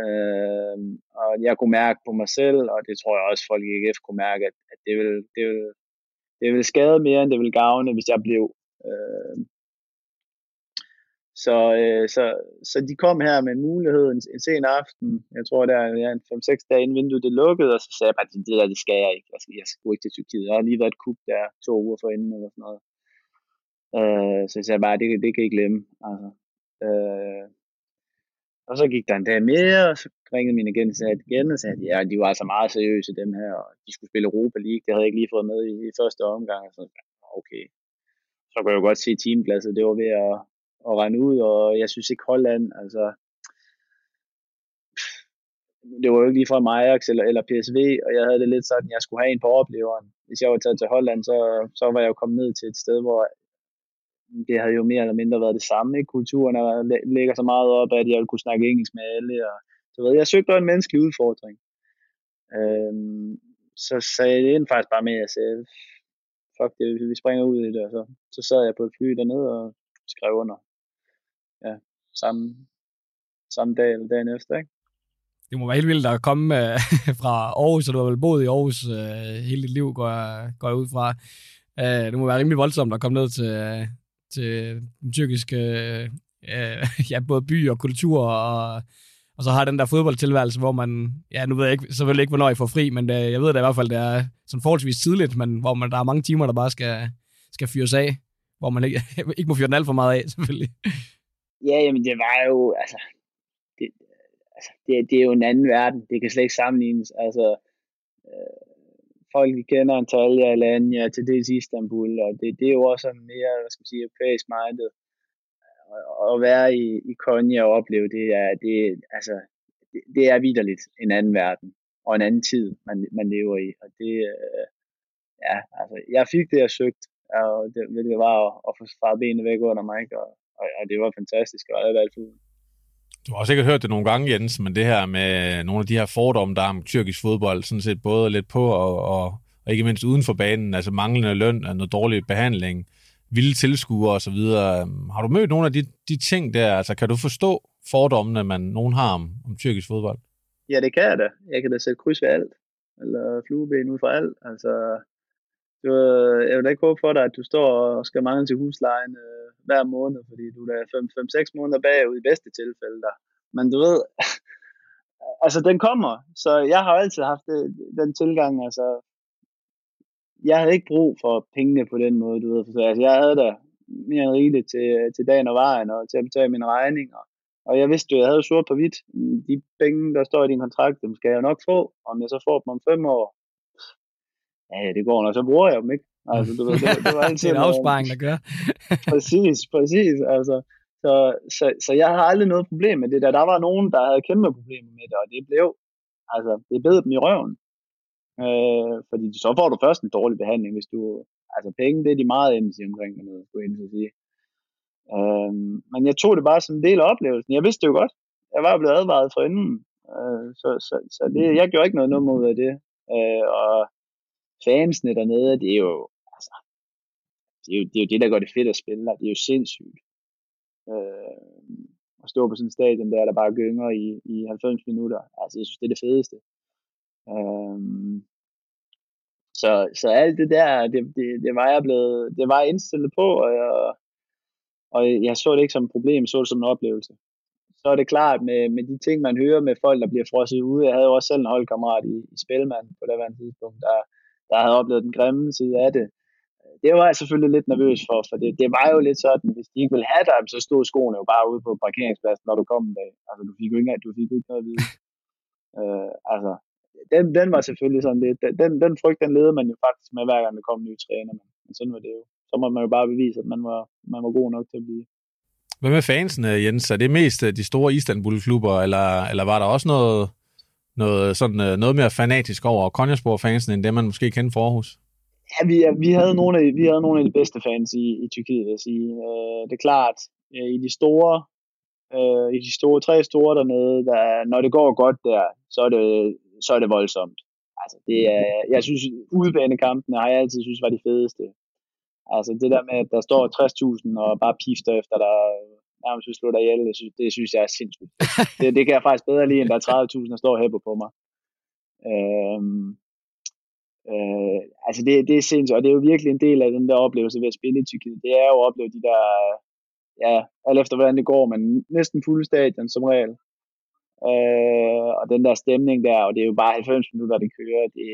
C: Øh, og jeg kunne mærke på mig selv, og det tror jeg også folk i AGF kunne mærke, at, at det, vil, det, vil, det ville skade mere, end det vil gavne, hvis jeg blev. Øh, så, øh, så, så de kom her med en mulighed en, en sen aften, jeg tror der er ja, 5-6 dage inden vinduet det lukkede, og så sagde jeg bare, det der, det skal jeg ikke. Jeg skal, jeg skal ikke til Tyrkiet. Jeg har lige været et kub der to uger for inden eller sådan noget. Øh, så jeg sagde bare, det, det kan jeg glemme. Altså, øh, og så gik der en dag mere, og så ringede min agent igen og sagde, at ja, de var altså meget seriøse, dem her, og de skulle spille Europa League. Det havde jeg ikke lige fået med i, i første omgang. Og Så okay. Så kunne jeg jo godt se teamglasset, det var ved at, at rende ud, og jeg synes ikke Holland, altså, det var jo ikke lige fra Ajax eller, eller PSV, og jeg havde det lidt sådan, at jeg skulle have en på opleveren. Hvis jeg var taget til Holland, så, så var jeg jo kommet ned til et sted, hvor det havde jo mere eller mindre været det samme. Ikke? Kulturen er, lægger så meget op, at jeg ville kunne snakke engelsk med alle. Og, så ved, jeg jeg søgte en menneskelig udfordring. Øhm, så sagde jeg det faktisk bare med, at jeg sagde, fuck det, vi springer ud i det. Og så, så sad jeg på et fly dernede og skrev under. Ja, samme, samme dag eller dagen efter, ikke?
B: Det må være helt vildt at komme øh, fra Aarhus, og du har vel boet i Aarhus øh, hele dit liv, går jeg, går jeg ud fra. Øh, det må være rimelig voldsomt at komme ned til, øh, til øh, den tyrkiske øh, ja, både by og kultur, og, og så har den der fodboldtilværelse, hvor man, ja, nu ved jeg ikke, selvfølgelig ikke, hvornår I får fri, men øh, jeg ved da i hvert fald, det er sådan forholdsvis tidligt, men hvor man, der er mange timer, der bare skal, skal fyres af, hvor man ikke, ikke må fyre den alt for meget af, selvfølgelig.
C: Ja, jamen det var jo, altså, det, altså det, det er jo en anden verden, det kan slet ikke sammenlignes, altså, øh, folk de kender Antalya, Alanya, til dels Istanbul, og det, det er jo også sådan mere, hvad skal man sige, europæisk minded. At være i, i Konya og opleve det, er, det, altså, det, det er vidderligt en anden verden, og en anden tid, man, man lever i. Og det, øh, ja, altså, jeg fik det, jeg søgte, og det, det var at, at få faret benene væk under mig, og, og, og det var fantastisk, og jeg valgte valgt
A: du har sikkert hørt det nogle gange, Jens, men det her med nogle af de her fordomme, der er om tyrkisk fodbold, sådan set både lidt på og, og, og ikke mindst uden for banen, altså manglende løn, noget dårlig behandling, vilde tilskuere osv. Har du mødt nogle af de, de ting der? Altså kan du forstå fordommene, man nogen har om, om tyrkisk fodbold?
C: Ja, det kan jeg da. Jeg kan da sætte kryds ved alt. Eller flueben ud for alt. Altså, du, jeg vil da ikke håbe for dig, at du står og skal mangle til huslejen øh, hver måned, fordi du er 5-6 måneder bagud i bedste tilfælde der. Men du ved, altså den kommer, så jeg har altid haft det, den tilgang, altså jeg havde ikke brug for pengene på den måde, du ved, for altså, jeg havde da mere end rigeligt til, øh, til dagen og vejen, og til at betale mine regninger, og jeg vidste jo, jeg havde sort på hvidt, de penge, der står i din kontrakt, dem skal jeg nok få, om jeg så får dem om fem år, ja, det går nok, så bruger jeg dem, ikke? Altså, du ved, det, det var altid
B: det er en afsparing, der gør.
C: præcis, præcis. Altså, så, så, så jeg har aldrig noget problem med det der. Der var nogen, der havde kæmpe problemer med det, og det blev, altså, det bed dem i røven. Øh, fordi så får du først en dårlig behandling, hvis du... Altså penge, det er de meget endelige omkring noget, skulle jeg sige. Øh, men jeg tog det bare som en del af oplevelsen. Jeg vidste det jo godt. Jeg var blevet advaret fra inden. Øh, så så, så det, jeg gjorde ikke noget nummer ud af det. Øh, og fansene dernede, det er jo, det er jo, det er jo det, der gør det fedt at spille der. Det er jo sindssygt. Øh, at stå på sådan en stadion der, der bare gynger i, i 90 minutter. Altså, jeg synes, det er det fedeste. Øh, så, så alt det der, det, det, det var jeg blevet, det var jeg indstillet på, og jeg, og jeg så det ikke som et problem, jeg så det som en oplevelse. Så er det klart med, med de ting, man hører med folk, der bliver frosset ude. Jeg havde jo også selv en holdkammerat i, i Spelman på det tidspunkt, der, der havde oplevet den grimme side af det. Det var jeg selvfølgelig lidt nervøs for, for det, det var jo lidt sådan, hvis de ikke ville have dig, så stod skoene jo bare ude på parkeringspladsen, når du kom en dag. Altså, du fik jo ikke, du fik jo ikke noget at vide. Øh, altså, den, den var selvfølgelig sådan lidt, den, den frygt, den leder man jo faktisk med, hver gang der kom en ny træner, men, men sådan var det jo. Så må man jo bare bevise, at man var, man var god nok til at blive.
A: Hvad med fansene, Jens? Er det mest øh, de store Istanbul-klubber, eller, eller var der også noget, noget, sådan, øh, noget mere fanatisk over Konjaspor-fansen, end det, man måske kendte for Aarhus?
C: Ja, vi, vi, havde nogle af, vi havde nogle af de bedste fans i, i Tyrkiet, vil jeg sige. Øh, det er klart, øh, i de store, øh, i de store, tre store dernede, der, når det går godt der, så er det, så er det voldsomt. Altså, det er, jeg synes, udbanekampene har jeg altid synes var de fedeste. Altså det der med, at der står 60.000 og bare pifter efter dig, nærmest vil slå dig ihjel, det synes, det synes jeg er sindssygt. det, det kan jeg faktisk bedre lide, end der er 30.000, der står og hæpper på mig. Øhm, øh, altså det, det er sindssygt, og det er jo virkelig en del af den der oplevelse ved at spille i Tyrkiet. Det er jo at opleve de der, ja, alt efter hvordan det går, men næsten fulde stadion som regel. Øh, og den der stemning der, og det er jo bare 90 minutter, det kører, det,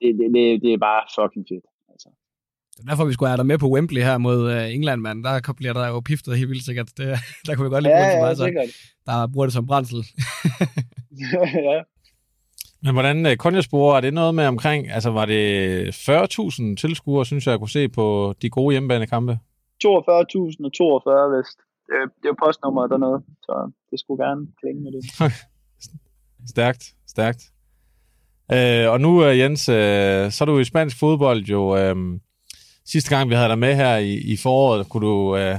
C: det, det, det, det er bare fucking fedt. Altså.
B: Det er derfor, vi skulle have dig med på Wembley her mod uh, England, mand. Der bliver der jo piftet helt vildt sikkert. Det, der kunne vi godt lide
C: ja,
B: ja,
C: mig, så.
B: der bruger det som brændsel.
C: ja.
A: Men hvordan, uh, Konjaspor, er det noget med omkring, altså var det 40.000 tilskuere, synes jeg, jeg kunne se på de gode hjemmebanekampe?
C: 42.000 og 42 vist. Det, det er postnummeret dernede, så det skulle gerne klinge med det.
A: stærkt, stærkt. Uh, og nu, uh, Jens, uh, så er du i spansk fodbold jo... Uh, sidste gang, vi havde dig med her i, i foråret, kunne du øh,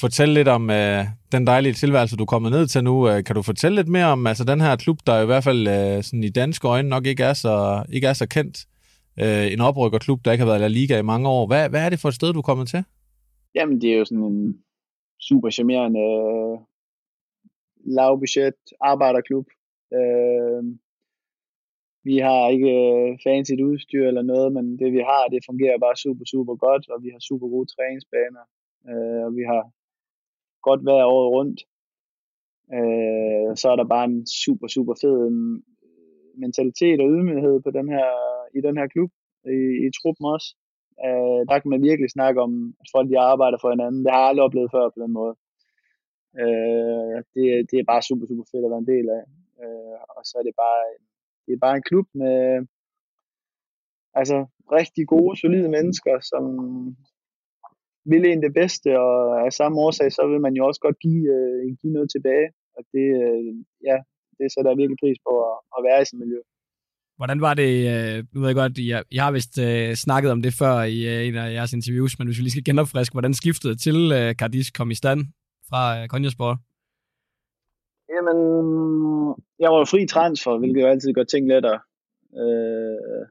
A: fortælle lidt om øh, den dejlige tilværelse, du er kommet ned til nu. Øh, kan du fortælle lidt mere om altså, den her klub, der i hvert fald øh, sådan i danske øjne nok ikke er så, ikke er så kendt? Øh, en oprykkerklub, der ikke har været i La Liga i mange år. Hvad, hvad er det for et sted, du er kommet til?
C: Jamen, det er jo sådan en super charmerende øh, lavbudget arbejderklub. Øh, vi har ikke øh, fancy udstyr eller noget, men det vi har, det fungerer bare super, super godt, og vi har super gode træningsbaner, øh, og vi har godt vejr året rundt. Øh, så er der bare en super, super fed øh, mentalitet og ydmyghed på den her, i den her klub, i, i truppen også. Øh, der kan man virkelig snakke om, at folk de arbejder for hinanden. Det har jeg aldrig oplevet før på den måde. Øh, det, det er bare super, super fedt at være en del af. Øh, og så er det bare det er bare en klub med altså rigtig gode, solide mennesker, som vil en det bedste, og af samme årsag, så vil man jo også godt give, øh, give noget tilbage. Og det, øh, ja, det sætter jeg virkelig pris på at, at være i sådan miljø.
B: Hvordan var det, øh, nu ved jeg godt, I, I har vist øh, snakket om det før i øh, en af jeres interviews, men hvis vi lige skal genopfriske, hvordan skiftede til øh, Cardis kom i stand fra øh, Konjasport?
C: Jamen, jeg var fri transfer, hvilket jo altid gør ting lettere. Øh,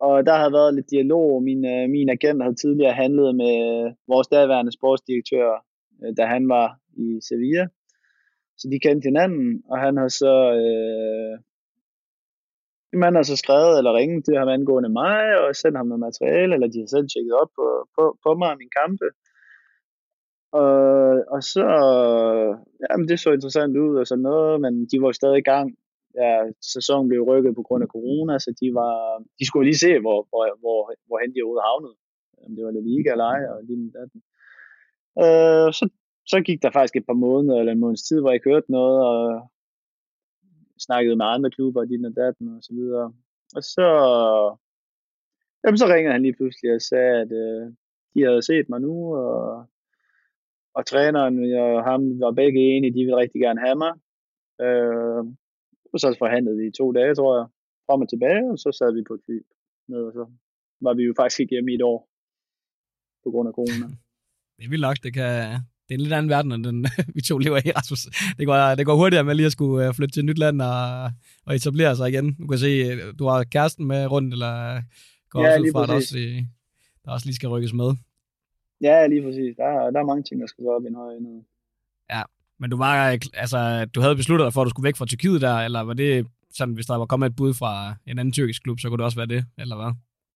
C: og der har været lidt dialog. Min, øh, min agent havde tidligere handlet med øh, vores daværende sportsdirektør, øh, da han var i Sevilla. Så de kendte hinanden, og han har så... Øh, man har så skrevet eller ringet til ham angående mig, og sendt ham noget materiale, eller de har selv tjekket op på, på, på mig og min kampe. Og, og så, jamen det så interessant ud og sådan noget, men de var stadig i gang. Ja, sæsonen blev rykket på grund af corona, så de var, de skulle lige se, hvor, hvor, hvor, hvor hen de overhovedet havnede. Om det var La Liga eller ej, og lige datten. Øh, så, så gik der faktisk et par måneder eller en måneds tid, hvor jeg ikke hørte noget, og snakkede med andre klubber, og din og datten og så videre. Og så, jamen, så ringede han lige pludselig og sagde, at øh, de havde set mig nu, og og træneren og ham var begge enige, de ville rigtig gerne have mig. Øh, og så forhandlede vi i to dage, tror jeg. frem og tilbage, og så sad vi på et fly ned, og så var vi jo faktisk ikke hjemme i et år på grund af corona.
B: Det er vildt nok, det kan, det er en lidt anden verden, end den vi to lever i, Rasmus. Det går, det går hurtigere med lige at skulle øh, flytte til et nyt land og, og etablere sig igen. Du kan se, du har kæresten med rundt, eller går
C: Ja,
B: også ud fra, at der også, øh, der også lige skal rykkes med.
C: Ja, lige præcis. Der, er- der er mange ting, der skal gå op i en enhed.
B: Men du var, altså, du havde besluttet dig for, at du skulle væk fra Tyrkiet der, eller var det sådan, hvis der var kommet et bud fra en anden tyrkisk klub, så kunne det også være det, eller hvad?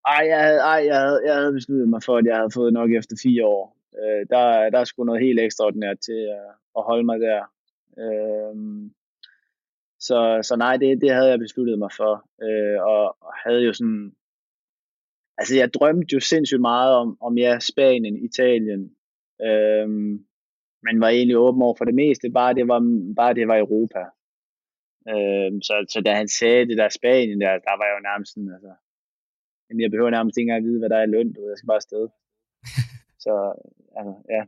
C: Ej, jeg havde, ej jeg, havde, jeg havde besluttet mig for, at jeg havde fået nok efter fire år. Øh, der, der er sgu noget helt ekstraordinært til at, at holde mig der. Øh, så, så nej, det, det havde jeg besluttet mig for. Øh, og, og havde jo sådan... Altså, jeg drømte jo sindssygt meget om, om ja, Spanien, Italien. Øh, men var egentlig åben over for det meste, bare det var, bare det var Europa. Øh, så, så da han sagde det der Spanien der, der var jeg jo nærmest sådan, altså, Jamen, jeg behøver nærmest ikke engang at vide, hvad der er i løn, du ved, jeg skal bare afsted. så, altså, ja.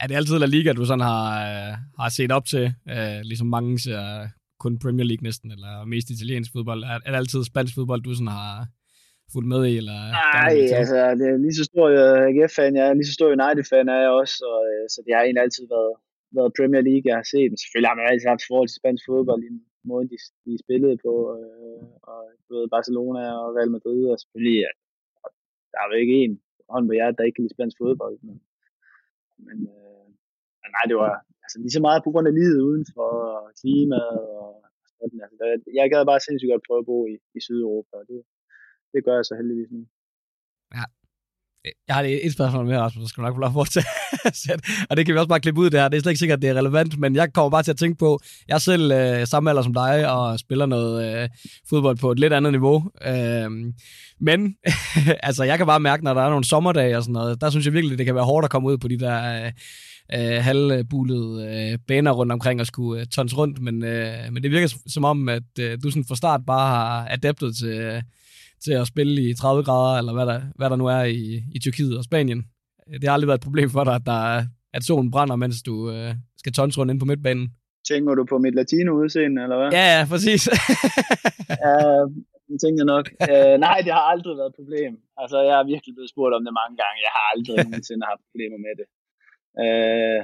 B: Er det altid La Liga, du sådan har, øh, har set op til? Øh, ligesom mange ser kun Premier League næsten, eller mest italiensk fodbold. Er, er det altid spansk fodbold, du sådan har fulgt med i? Eller
C: Nej, altså, det er lige så stor øh, AGF-fan, jeg er lige så stor United-fan er jeg også, og, øh, så det har egentlig altid været, været Premier League, jeg har set. Men selvfølgelig har man altid haft forhold til spansk fodbold i den måde, de, de spillede på, øh, og du ved, Barcelona og Real Madrid, og selvfølgelig, ja, der er jo ikke en hånd på hjertet, der ikke kan lide spansk fodbold, men, men, øh, men nej, det var altså, lige så meget på grund af livet udenfor, og klimaet, og sådan, altså, jeg gad bare sindssygt godt prøve at bo i, i Sydeuropa, og det, det gør jeg så heldigvis nu.
B: Jeg har et spørgsmål mere, Rasmus, så skal du nok få lov at fortsætte. og det kan vi også bare klippe ud der. Det er slet ikke sikkert, at det er relevant, men jeg kommer bare til at tænke på, jeg er selv øh, samme alder som dig, og spiller noget øh, fodbold på et lidt andet niveau. Øh, men altså, jeg kan bare mærke, når der er nogle sommerdage og sådan noget, der synes jeg virkelig, det kan være hårdt at komme ud på de der... Øh, øh, halvbulede øh, baner rundt omkring og skulle øh, tons rundt, men, øh, men det virker som- som om, at øh, du sådan fra start bare har adaptet til, øh, til at spille i 30 grader, eller hvad der, hvad der nu er i, i Tyrkiet og Spanien. Det har aldrig været et problem for dig, at, der, er- at solen brænder, mens du øh, skal tons rundt ind på midtbanen.
C: Tænker du på mit latino udseende, eller hvad?
B: Ja, ja, præcis.
C: ja det tænker jeg nok. uh, nej, det har aldrig været et problem. Altså, jeg har virkelig blevet spurgt om det mange gange. Jeg har aldrig nogensinde haft problemer med det. Uh,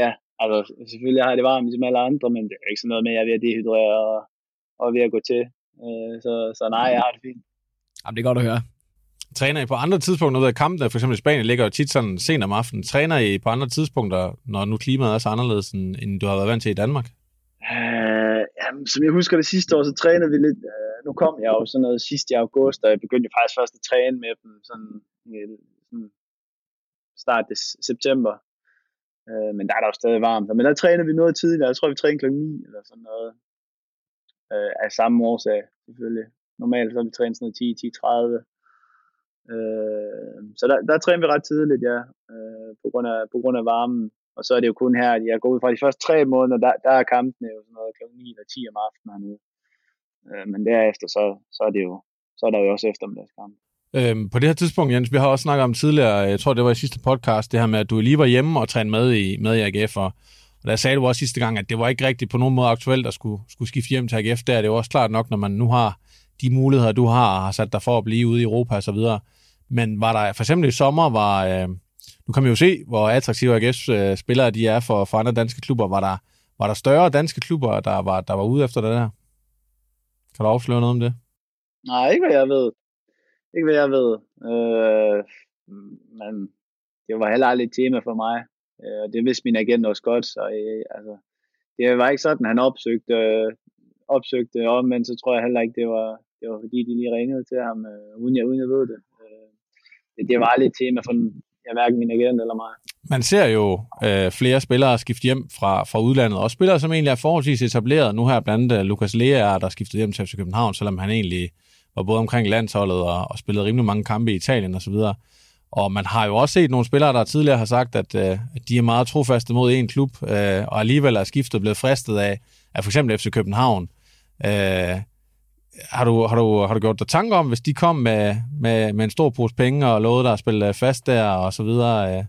C: ja, altså, selvfølgelig har jeg det varmt ligesom alle andre, men det er ikke sådan noget med, at jeg er ved at dehydrere og, og ved at gå til. Uh, så, så nej, jeg har det fint.
B: Jamen, det er godt at høre.
A: Træner I på andre tidspunkter ud af kampene? For eksempel i Spanien ligger jo tit sådan sent om aftenen. Træner I på andre tidspunkter, når nu klimaet er så anderledes, end, end du har været vant til i Danmark?
C: Uh, jamen, som jeg husker det sidste år, så trænede vi lidt. Uh, nu kom jeg jo sådan noget sidst i august, og jeg begyndte faktisk først at træne med dem sådan, øh, sådan start af september. Uh, men der er der jo stadig varmt. Men der trænede vi noget tidligere. Jeg tror, vi trænede klokken 9 eller sådan noget. Uh, af samme årsag, selvfølgelig. Normalt så vi træner sådan noget 10, 10, 30. Øh, så der, der træner vi ret tidligt, ja. øh, på, grund af, på grund af varmen. Og så er det jo kun her, at jeg går ud fra de første tre måneder, der, der er kampene jo sådan noget kl. 9 eller 10 om aftenen hernede. Øh, men derefter, så, så er det jo, så er der jo også eftermiddagskamp.
A: Øhm, på det her tidspunkt, Jens, vi har også snakket om tidligere, øh, jeg tror det var i sidste podcast, det her med, at du lige var hjemme og trænede med i, med i AGF, og, og der sagde du også sidste gang, at det var ikke rigtigt på nogen måde aktuelt at skulle, skulle skifte hjem til AGF. Der er det jo også klart nok, når man nu har de muligheder, du har, har sat dig for at blive ude i Europa og så videre. Men var der for eksempel i sommer, var, øh, nu kan man jo se, hvor attraktive AGF's øh, spillere de er for, for andre danske klubber. Var der, var der større danske klubber, der var, der var ude efter det der? Kan du afsløre noget om det?
C: Nej, ikke hvad jeg ved. Ikke hvad jeg ved. Øh, men det var heller aldrig et tema for mig. Øh, det vidste min agent også godt, så øh, altså, det var ikke sådan, han opsøgte, øh, opsøgte om, men så tror jeg heller ikke, det var, det var fordi, de lige ringede til ham, øh, uden, jeg, uden jeg ved det. Øh, det. Det var aldrig et tema for jeg hverken min agent eller mig.
A: Man ser jo øh, flere spillere skifte hjem fra, fra udlandet, og spillere, som egentlig er forholdsvis etableret. Nu her blandt øh, andet Lukas Lea, der skiftede hjem til FC København, selvom han egentlig var både omkring landsholdet og, og spillede rimelig mange kampe i Italien osv. Og man har jo også set nogle spillere, der tidligere har sagt, at, øh, at de er meget trofaste mod en klub, øh, og alligevel er skiftet blevet fristet af, af for eksempel FC København. Øh, har du, har, du, har du gjort dig tanker om, hvis de kom med, med, med en stor pose penge og lovede dig at spille fast der og så videre, øh,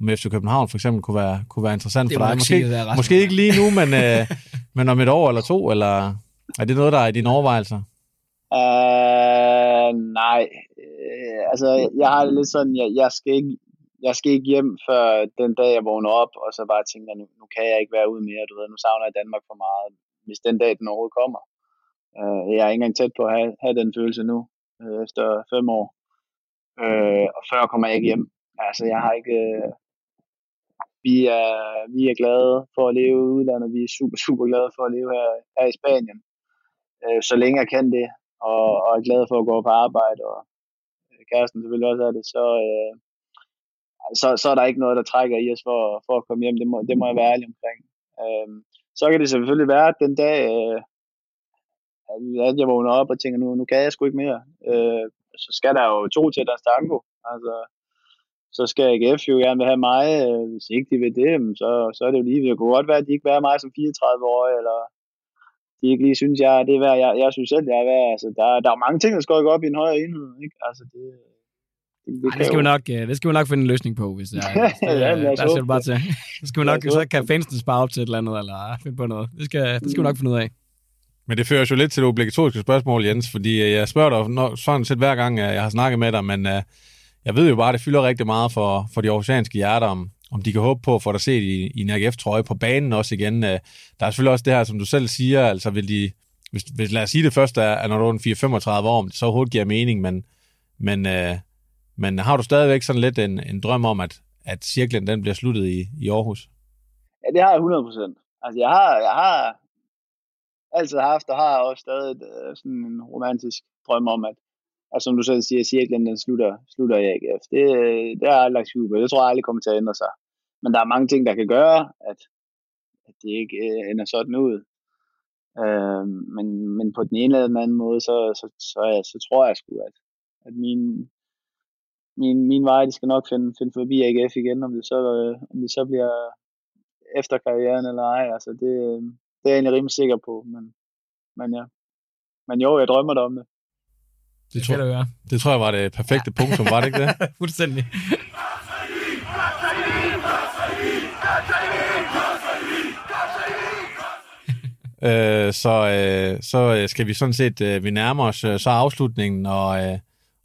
A: om FC København for eksempel kunne være, kunne være interessant
B: Det
A: for dig? Måske,
B: sige,
A: måske ikke lige nu, men, øh, men om et år eller to, eller er det noget, der er i dine overvejelser?
C: Uh, nej, uh, altså jeg har det lidt sådan, jeg, jeg, skal ikke, jeg skal ikke hjem før den dag, jeg vågner op, og så bare tænker, nu, nu kan jeg ikke være ude mere, du ved, nu savner jeg Danmark for meget, hvis den dag, den overhovedet kommer. Uh, jeg er ikke engang tæt på at have, have den følelse nu, uh, efter fem år. Uh, og før kommer jeg ikke hjem. Altså, jeg har ikke... Uh, vi, er, vi er glade for at leve i udlandet. Vi er super, super glade for at leve her, her i Spanien. Uh, så længe jeg kan det og, og er glad for at gå på arbejde, og øh, kæresten selvfølgelig også er det, så, øh, så, så er der ikke noget, der trækker i os for, for at komme hjem. Det må, det må jeg være ærlig omkring. Øh, så kan det selvfølgelig være, at den dag, øh, at jeg vågner op og tænker, nu, nu kan jeg sgu ikke mere. Øh, så skal der jo to til deres tango. Altså, så skal AGF jo gerne vil have mig. Øh, hvis ikke de vil det, så, så er det jo lige. Det kunne godt være, at de ikke vil have mig som 34-årig, eller de ikke lige synes, jeg, det er værd, jeg, jeg synes selv, jeg er værd. Altså, der, der er mange ting, der skal gå op i en højere enhed. Ikke? Altså, det,
B: det, det, Ej, det, skal vi nok, øh, det skal vi nok finde en løsning på, hvis det er. Ja, der skal du bare til. Det skal vi nok, så kan fansen spare op til et eller andet, eller finde på noget. Det skal, det skal vi nok finde ud af.
A: Men det fører jo lidt til det obligatoriske spørgsmål, Jens, fordi øh, jeg spørger dig når, sådan set hver gang, øh, jeg har snakket med dig, men uh, jeg ved jo bare, at det fylder rigtig meget for, for de oceanske hjerter, om, om de kan håbe på at få dig set i, i en AGF-trøje på banen også igen. Uh, der er selvfølgelig også det her, som du selv siger, altså vil de, hvis, hvis lad os sige det første er, at når du er 4-35 år, så overhovedet giver mening, men, men, uh, men har du stadigvæk sådan lidt en, en drøm om, at, at cirklen den bliver sluttet i, i Aarhus?
C: Ja, det har jeg 100 procent. Altså, jeg har, jeg har altid haft, og har også stadig øh, sådan en romantisk drøm om, at, at som du selv siger, cirklen den slutter, slutter i AGF. Det, øh, det har jeg lagt på. Det tror jeg aldrig kommer til at ændre sig. Men der er mange ting, der kan gøre, at, at det ikke øh, ender sådan ud. Øh, men, men på den ene eller den anden måde, så, så, så, så, så tror jeg sgu, at, at min, min, min vej, de skal nok finde, finde forbi AGF igen, om det så, øh, om det så bliver efter karrieren eller ej. Altså det, øh, det er jeg egentlig rimelig sikker på, men, men ja. Men jo, jeg drømmer da om det.
A: Det, det tror, det, det tror jeg var det perfekte punkt, som var det ikke det?
B: Fuldstændig.
A: øh, så, øh, så skal vi sådan set, øh, vi nærmer os øh, så afslutningen, og, øh,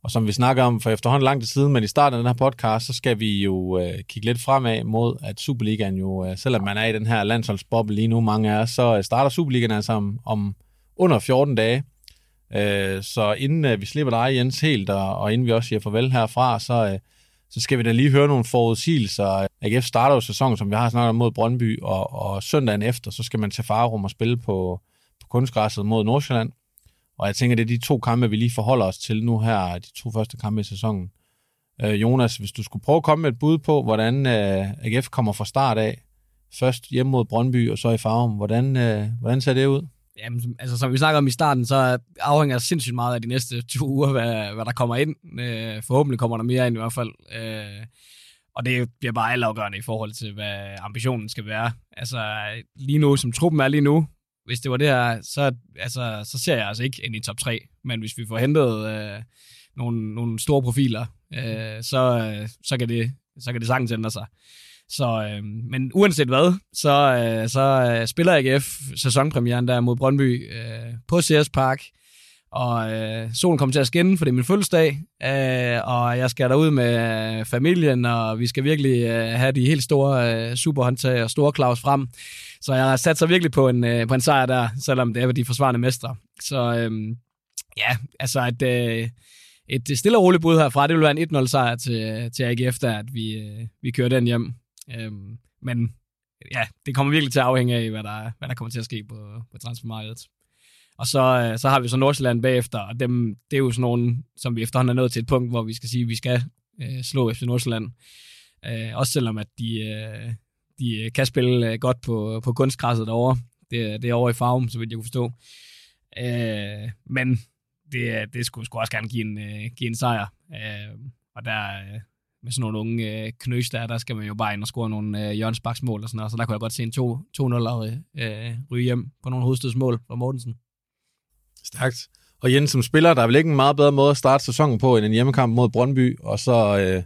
A: og som vi snakker om for efterhånden lang tid siden, men i starten af den her podcast, så skal vi jo øh, kigge lidt fremad mod, at Superligaen jo, øh, selvom man er i den her landsholdsboble lige nu, mange af os, så øh, starter Superligaen altså om, om under 14 dage. Øh, så inden øh, vi slipper dig, Jens, helt, og, og inden vi også siger farvel herfra, så, øh, så skal vi da lige høre nogle forudsigelser. AGF starter jo sæsonen, som vi har snakket om, mod Brøndby, og, og søndagen efter, så skal man til Farum og spille på, på kunstgræsset mod Nordsjælland. Og jeg tænker, det er de to kampe, vi lige forholder os til nu her, de to første kampe i sæsonen. Øh, Jonas, hvis du skulle prøve at komme med et bud på, hvordan øh, AGF kommer fra start af, først hjemme mod Brøndby og så i Farum, hvordan, øh, hvordan ser det ud?
B: Jamen, altså som vi snakker om i starten, så afhænger sindssygt meget af de næste to uger, hvad, hvad der kommer ind. Øh, forhåbentlig kommer der mere ind i hvert fald. Øh, og det bliver bare altafgørende i forhold til, hvad ambitionen skal være. Altså lige nu, som truppen er lige nu, hvis det var det her, så, altså, så ser jeg altså ikke ind i top 3. Men hvis vi får hentet øh, nogle, nogle store profiler, øh, så, øh, så, kan det, så kan det sagtens ændre sig. Så, øh, men uanset hvad, så, øh, så øh, spiller AGF sæsonpremieren der mod Brøndby øh, på CS Park, og øh, solen kommer til at skinne, for det er min fødselsdag, øh, og jeg skal derud med familien, og vi skal virkelig øh, have de helt store øh, superhåndtag og store Claus frem. Så jeg har sat sig virkelig på en, øh, på en sejr der, selvom det er de forsvarende mestre. Så øh, ja, altså et, øh, et stille og roligt bud herfra, det vil være en 1-0 sejr til, øh, til AGF, der at vi, øh, vi kører den hjem. Øhm, men ja, det kommer virkelig til at afhænge af, hvad der, hvad der kommer til at ske på, på transfermarkedet. Og så, øh, så har vi så Nordsjælland bagefter, og dem, det er jo sådan nogle, som vi efterhånden er nået til et punkt, hvor vi skal sige, at vi skal øh, slå FC Nordsjælland. Øh, også selvom, at de, øh, de øh, kan spille øh, godt på, på kunstgræsset derovre. Det, øh, det er over i farven, så vidt jeg kunne forstå. Øh, men det, det skulle, skulle også gerne give en, øh, give en sejr. Øh, og der, øh, med sådan nogle unge øh, knøs der, der skal man jo bare ind og score nogle øh, Jørgens mål og sådan noget, så der kunne jeg godt se en 2-0 øh, ryge hjem på nogle hovedstødsmål fra Mortensen.
A: Stærkt. Og Jens, som spiller, der er vel ikke en meget bedre måde at starte sæsonen på, end en hjemmekamp mod Brøndby, og så øh,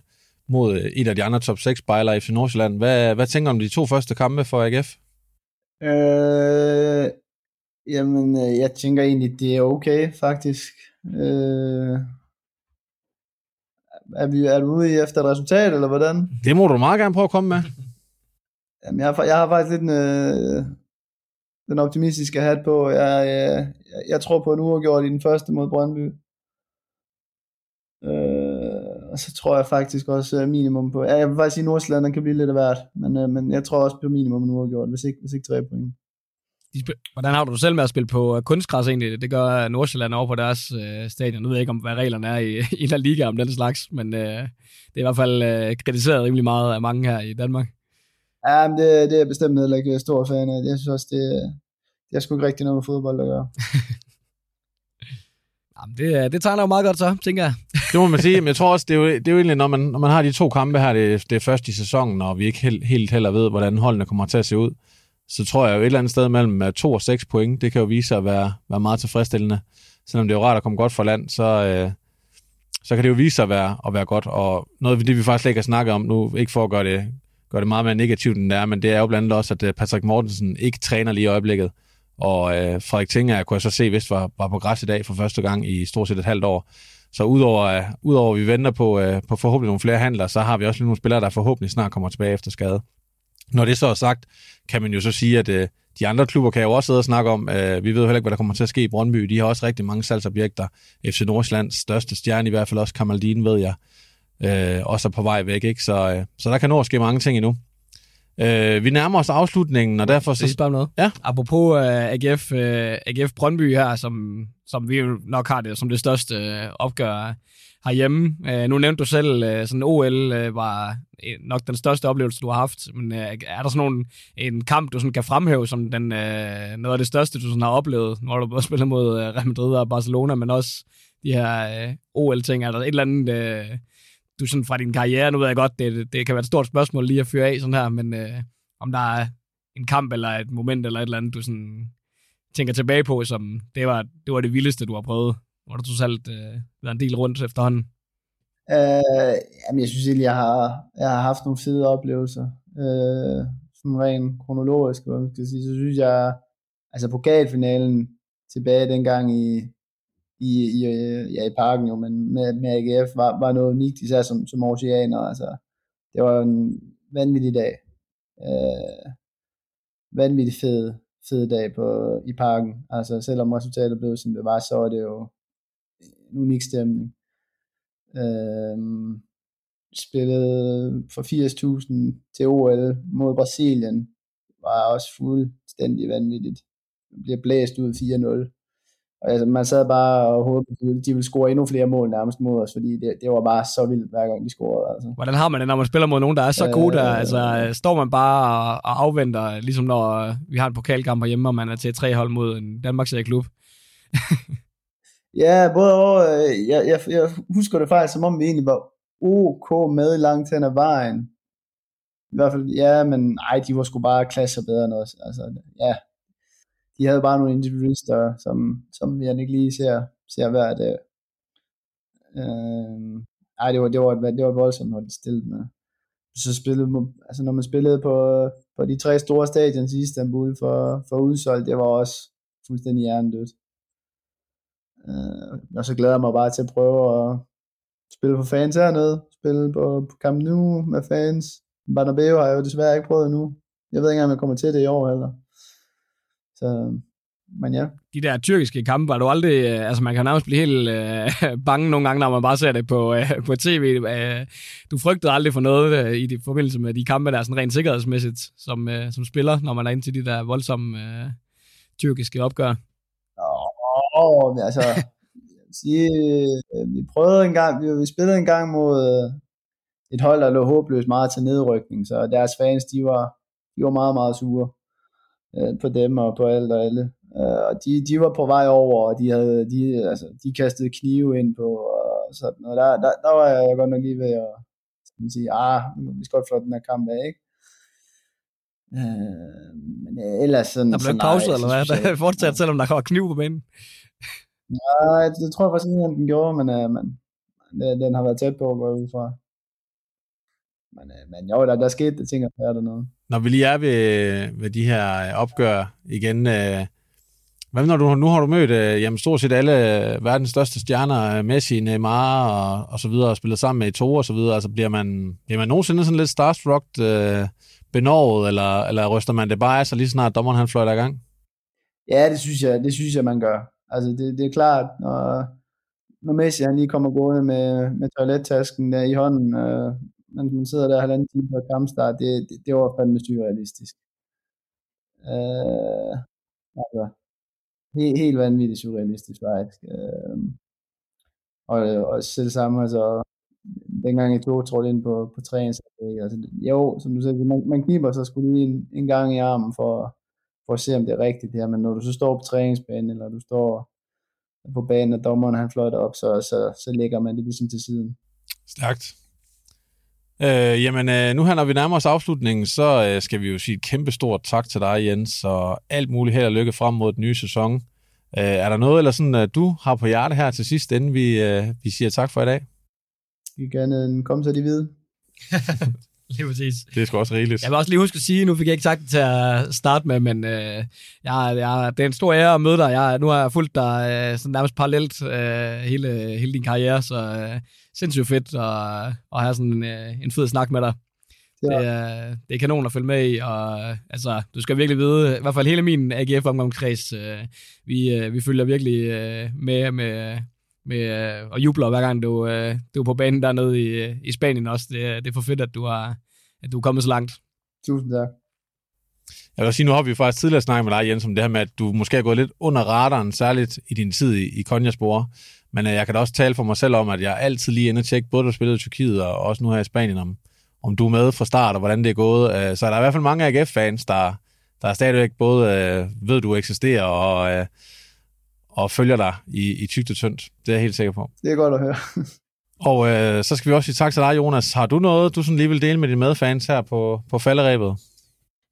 A: mod øh, et af de andre top 6 spejlere i FC Nordsjælland. Hvad, hvad tænker du om de to første kampe for AGF?
C: Øh, Jamen, øh, jeg tænker egentlig, det er okay, faktisk. Øh, er, vi, er du ude efter et resultat, eller hvordan?
A: Det må du meget gerne prøve at komme med.
C: Jamen, jeg, har, jeg har faktisk lidt en, øh, den optimistiske hat på. Jeg, jeg, jeg tror på en uafgjort i den første mod Brøndby. Øh, og så tror jeg faktisk også øh, minimum på... Ja, jeg vil faktisk sige, at Nordsjælland kan blive lidt af hvert, men, øh, men jeg tror også på minimum en uafgjort, hvis ikke, hvis ikke tre point.
B: De Hvordan har du selv med at spille på øh, kunstgræs egentlig? Det gør Nordsjælland over på deres øh, stadion. Nu ved jeg ikke, om hvad reglerne er i, i La Liga om den slags, men øh, det er i hvert fald øh, kritiseret rimelig meget af mange her i Danmark.
C: Ja, men det, det er bestemt heller ikke stor fan af. Jeg synes også, det, det er sgu ikke rigtig noget med fodbold at gøre.
B: Jamen, det, det tegner jo meget godt så, tænker jeg.
A: Det må man sige, men jeg tror også, det er jo, det er jo egentlig, når man, når man har de to kampe her, det, det er først i sæsonen, og vi ikke helt, helt heller ved, hvordan holdene kommer til at se ud, så tror jeg jo et eller andet sted mellem 2 og 6 point, det kan jo vise sig at være, være meget tilfredsstillende. Selvom det er jo rart at komme godt fra land, så, øh, så kan det jo vise sig at være, at være godt. Og noget af det, vi faktisk ikke har snakket om nu, ikke for at gøre det, gøre det meget mere negativt, end det er, men det er jo blandt andet også, at øh, Patrick Mortensen ikke træner lige i øjeblikket. Og øh, Frederik Tinger kunne jeg så se, hvis var, var på græs i dag for første gang i stort set et halvt år. Så udover, øh, udover at vi venter på, øh, på forhåbentlig nogle flere handler, så har vi også lige nogle spillere, der forhåbentlig snart kommer tilbage efter skade. Når det så er sagt, kan man jo så sige, at øh, de andre klubber kan jo også sidde og snakke om, øh, vi ved jo heller ikke, hvad der kommer til at ske i Brøndby. De har også rigtig mange salgsobjekter. FC Nordsjællands største stjerne, i hvert fald også Kamaldin, ved jeg, øh, også er på vej væk. Ikke? Så, øh, så der kan nå at ske mange ting endnu. Øh, vi nærmer os afslutningen, og derfor
B: Så om noget.
A: Ja.
B: Apropos uh, AGF, uh, AGF Brøndby her, som, som vi jo nok har det som det største uh, opgør herhjemme. Uh, nu nævnte du selv, uh, sådan OL uh, var øh, nok den største oplevelse, du har haft. Men uh, er der sådan nogle, en kamp, du sådan kan fremhæve som den, uh, noget af det største, du sådan har oplevet? Nu har du både spillet mod uh, Real Madrid og Barcelona, men også de her uh, OL-ting. Er der et eller andet, uh, du sådan fra din karriere, nu ved jeg godt, det, det kan være et stort spørgsmål lige at fyre af sådan her, men øh, om der er en kamp eller et moment eller et eller andet, du sådan tænker tilbage på, som det var det, var det vildeste, du har prøvet? Hvor du totalt øh, været en del rundt efterhånden.
C: Øh, jamen, jeg synes egentlig, jeg har, jeg har haft nogle fede oplevelser. Øh, sådan rent kronologisk, hvad man skal sige. Så synes jeg, altså pokalfinalen tilbage dengang i, i, i, øh, ja, i parken jo, men med, med AGF var, var noget unikt, især som, som oceaner. Altså, det var en vanvittig dag. Øh, vanvittig fed, fed dag på, i parken. Altså selvom resultatet blev, som det var, så var det jo en unik stemning. Øh, spillede for 80.000 til OL mod Brasilien, var også fuldstændig vanvittigt. Bliver blæst ud 4-0. Og altså, man sad bare og håbede, at de ville score endnu flere mål nærmest mod os, fordi det, det var bare så vildt, hver gang de scorede. Altså.
B: Hvordan har man det, når man spiller mod nogen, der er så gode der? Altså, står man bare og, og afventer, ligesom når vi har en pokalkamp hjemme, og man er til tre hold mod en Danmarks klub?
C: Ja, både over, jeg, jeg, jeg husker det faktisk, som om vi egentlig var ok med langt hen ad vejen. I hvert fald, ja, men nej, de var sgu bare klasser bedre end os. Altså, ja, de havde bare nogle individualister, som, som jeg ikke lige ser, ser hver dag. Øh, ej, det var, det var, et, det var voldsomt, når de stillede med. Så spillede, altså når man spillede på, på de tre store stadions i Istanbul for, for udsolgt, det var også fuldstændig hjernedødt. Øh, og så glæder jeg mig bare til at prøve at spille for fans hernede, spille på, på Camp Nou med fans. Bernabeu har jeg jo desværre ikke prøvet endnu. Jeg ved ikke engang, om jeg kommer til det i år heller. Så, men ja.
B: De der tyrkiske kampe, var du aldrig, altså man kan nærmest blive helt øh, bange nogle gange, når man bare ser det på, øh, på tv. Øh, du frygtede aldrig for noget øh, i de forbindelse med de kampe, der er sådan rent sikkerhedsmæssigt, som, øh, som spiller, når man er inde til de der voldsomme øh, tyrkiske opgør.
C: Åh, oh, altså, sige, vi prøvede en gang, vi, vi spillede en gang mod et hold, der lå håbløst meget til nedrykning, så deres fans, de var, de var meget, meget sure øh, på dem og på alt og alle. Øh, og de, de var på vej over, og de, havde, de, altså, de kastede knive ind på, og sådan noget. Der, der, der var jeg godt nok lige ved at sådan sige, ah, vi skal godt flå den her kamp af, ikke? Øh, men ellers sådan...
B: Der blev ikke pause, eller hvad? Der fortsat, selvom der var kniv på banen.
C: Nej, det, tror jeg faktisk ikke, den gjorde, men, uh, men den, den har været tæt på at gå ud fra. Men, uh, men jo, der, der skete det ting, er der noget.
A: Når vi lige er ved, ved de her opgør igen, øh, Hvad når du, nu har du mødt øh, jamen, stort set alle øh, verdens største stjerner, øh, Messi, Neymar og, og så videre, og spillet sammen med i to og så videre. Altså, bliver man, bliver man nogensinde sådan lidt starstruck øh, benovet, eller, eller ryster man det bare af sig lige snart dommeren han fløjter i gang?
C: Ja, det synes jeg, det synes jeg man gør. Altså, det, det er klart, når, når Messi han lige kommer gående med, med toilettasken der i hånden, øh, men man sidder der halvanden time på kampstart, det, det, det var fandme surrealistisk. Øh, altså, helt, helt vanvittigt surrealistisk faktisk. Øh, og, og selv sammen, altså, dengang jeg tog trådte ind på, på træning, altså, jo, som du siger, man, man kniber sig skulle lige en, en gang i armen for, for at se, om det er rigtigt her, men når du så står på træningsbanen, eller du står på banen, og dommeren han fløjter op, så, så, så lægger man det ligesom til siden.
A: Stærkt. Øh, jamen, øh, nu her, når vi nærmer os afslutningen, så øh, skal vi jo sige et kæmpe stort tak til dig, Jens, og alt muligt held og lykke frem mod den nye sæson. Øh, er der noget, eller sådan, øh, du har på hjerte her til sidst, inden vi, øh, vi siger tak for i dag?
C: Vi kan en komme så de hvide.
B: Lige præcis.
A: Det er sgu også rigeligt.
B: Jeg vil også lige huske at sige, nu fik jeg ikke sagt det til at starte med, men øh, jeg, jeg, det er en stor ære at møde dig. Jeg, nu har jeg fulgt dig øh, sådan nærmest parallelt øh, hele, hele din karriere, så øh, sindssygt fedt at, at have sådan øh, en fed snak med dig. Ja. Det, er, det er kanon at følge med i, og altså, du skal virkelig vide, i hvert fald hele min AGF-omgangskreds, øh, vi, øh, vi følger virkelig øh, med, med, med øh, og jubler hver gang du, øh, du er på banen dernede i, i Spanien også. Det, det er for fedt, at du, har, at du er kommet så langt.
C: Tusind tak.
A: Jeg vil sige, nu har vi faktisk tidligere snakket med dig, Jens, om det her med, at du måske er gået lidt under radaren, særligt i din tid i, i Konjaspor. Men øh, jeg kan da også tale for mig selv om, at jeg altid lige inde og tjekke, både du spillede i Tyrkiet og også nu her i Spanien, om, om du er med fra start, og hvordan det er gået. Øh, så er der i hvert fald mange AGF-fans, der, der er stadigvæk både øh, ved, du eksisterer, og, øh, og følger dig i, i tygt og tyndt. Det er jeg helt sikker på.
C: Det er godt at høre.
A: og øh, så skal vi også sige tak til dig, Jonas. Har du noget, du sådan lige vil dele med dine medfans her på, på falderæbet?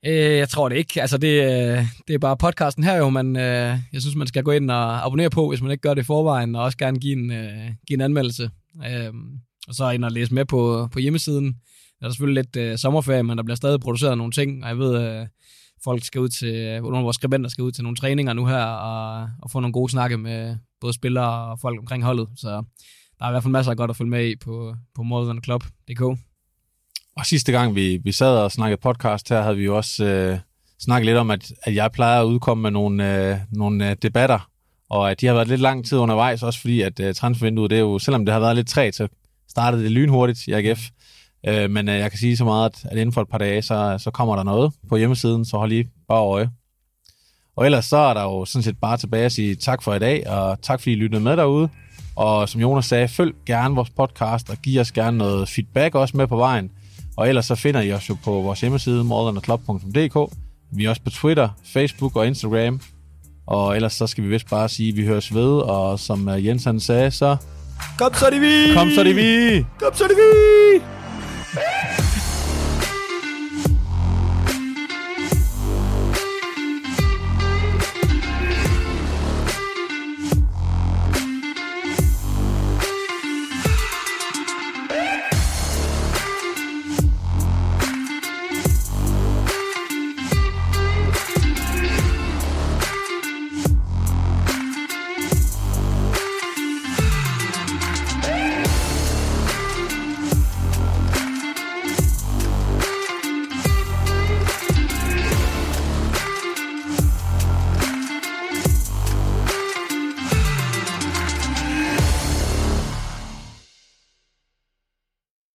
B: Øh, jeg tror det ikke. Altså, det, øh, det er bare podcasten her jo, men øh, jeg synes, man skal gå ind og abonnere på, hvis man ikke gør det i forvejen, og også gerne give en, øh, give en anmeldelse. Øh, og så ind og læse med på, på hjemmesiden. Der er selvfølgelig lidt øh, sommerferie, men der bliver stadig produceret nogle ting, og jeg ved, øh, folk skal ud til, øh, nogle af vores skribenter skal ud til nogle træninger nu her, og, og få nogle gode snakke med både spillere og folk omkring holdet. Så der er i hvert fald masser af godt at følge med i på, på modernklub.dk.
A: Og sidste gang vi, vi sad og snakkede podcast her, havde vi jo også øh, snakket lidt om, at, at jeg plejer at udkomme med nogle, øh, nogle øh, debatter, og at de har været lidt lang tid undervejs, også fordi at øh, transfervinduet, det er jo, selvom det har været lidt træt, så startede det lynhurtigt i AGF. Øh, men øh, jeg kan sige så meget, at, at inden for et par dage, så, så kommer der noget på hjemmesiden, så hold lige bare øje. Og ellers så er der jo sådan set bare tilbage at sige tak for i dag, og tak fordi I lyttede med derude. Og som Jonas sagde, følg gerne vores podcast, og giv os gerne noget feedback også med på vejen. Og ellers så finder I os jo på vores hjemmeside, mordernerklub.dk. Vi er også på Twitter, Facebook og Instagram. Og ellers så skal vi vist bare sige, at vi høres ved, og som Jens han sagde, så...
B: Kom så de vi!
A: Kom så de vi!
B: Kom så de vi!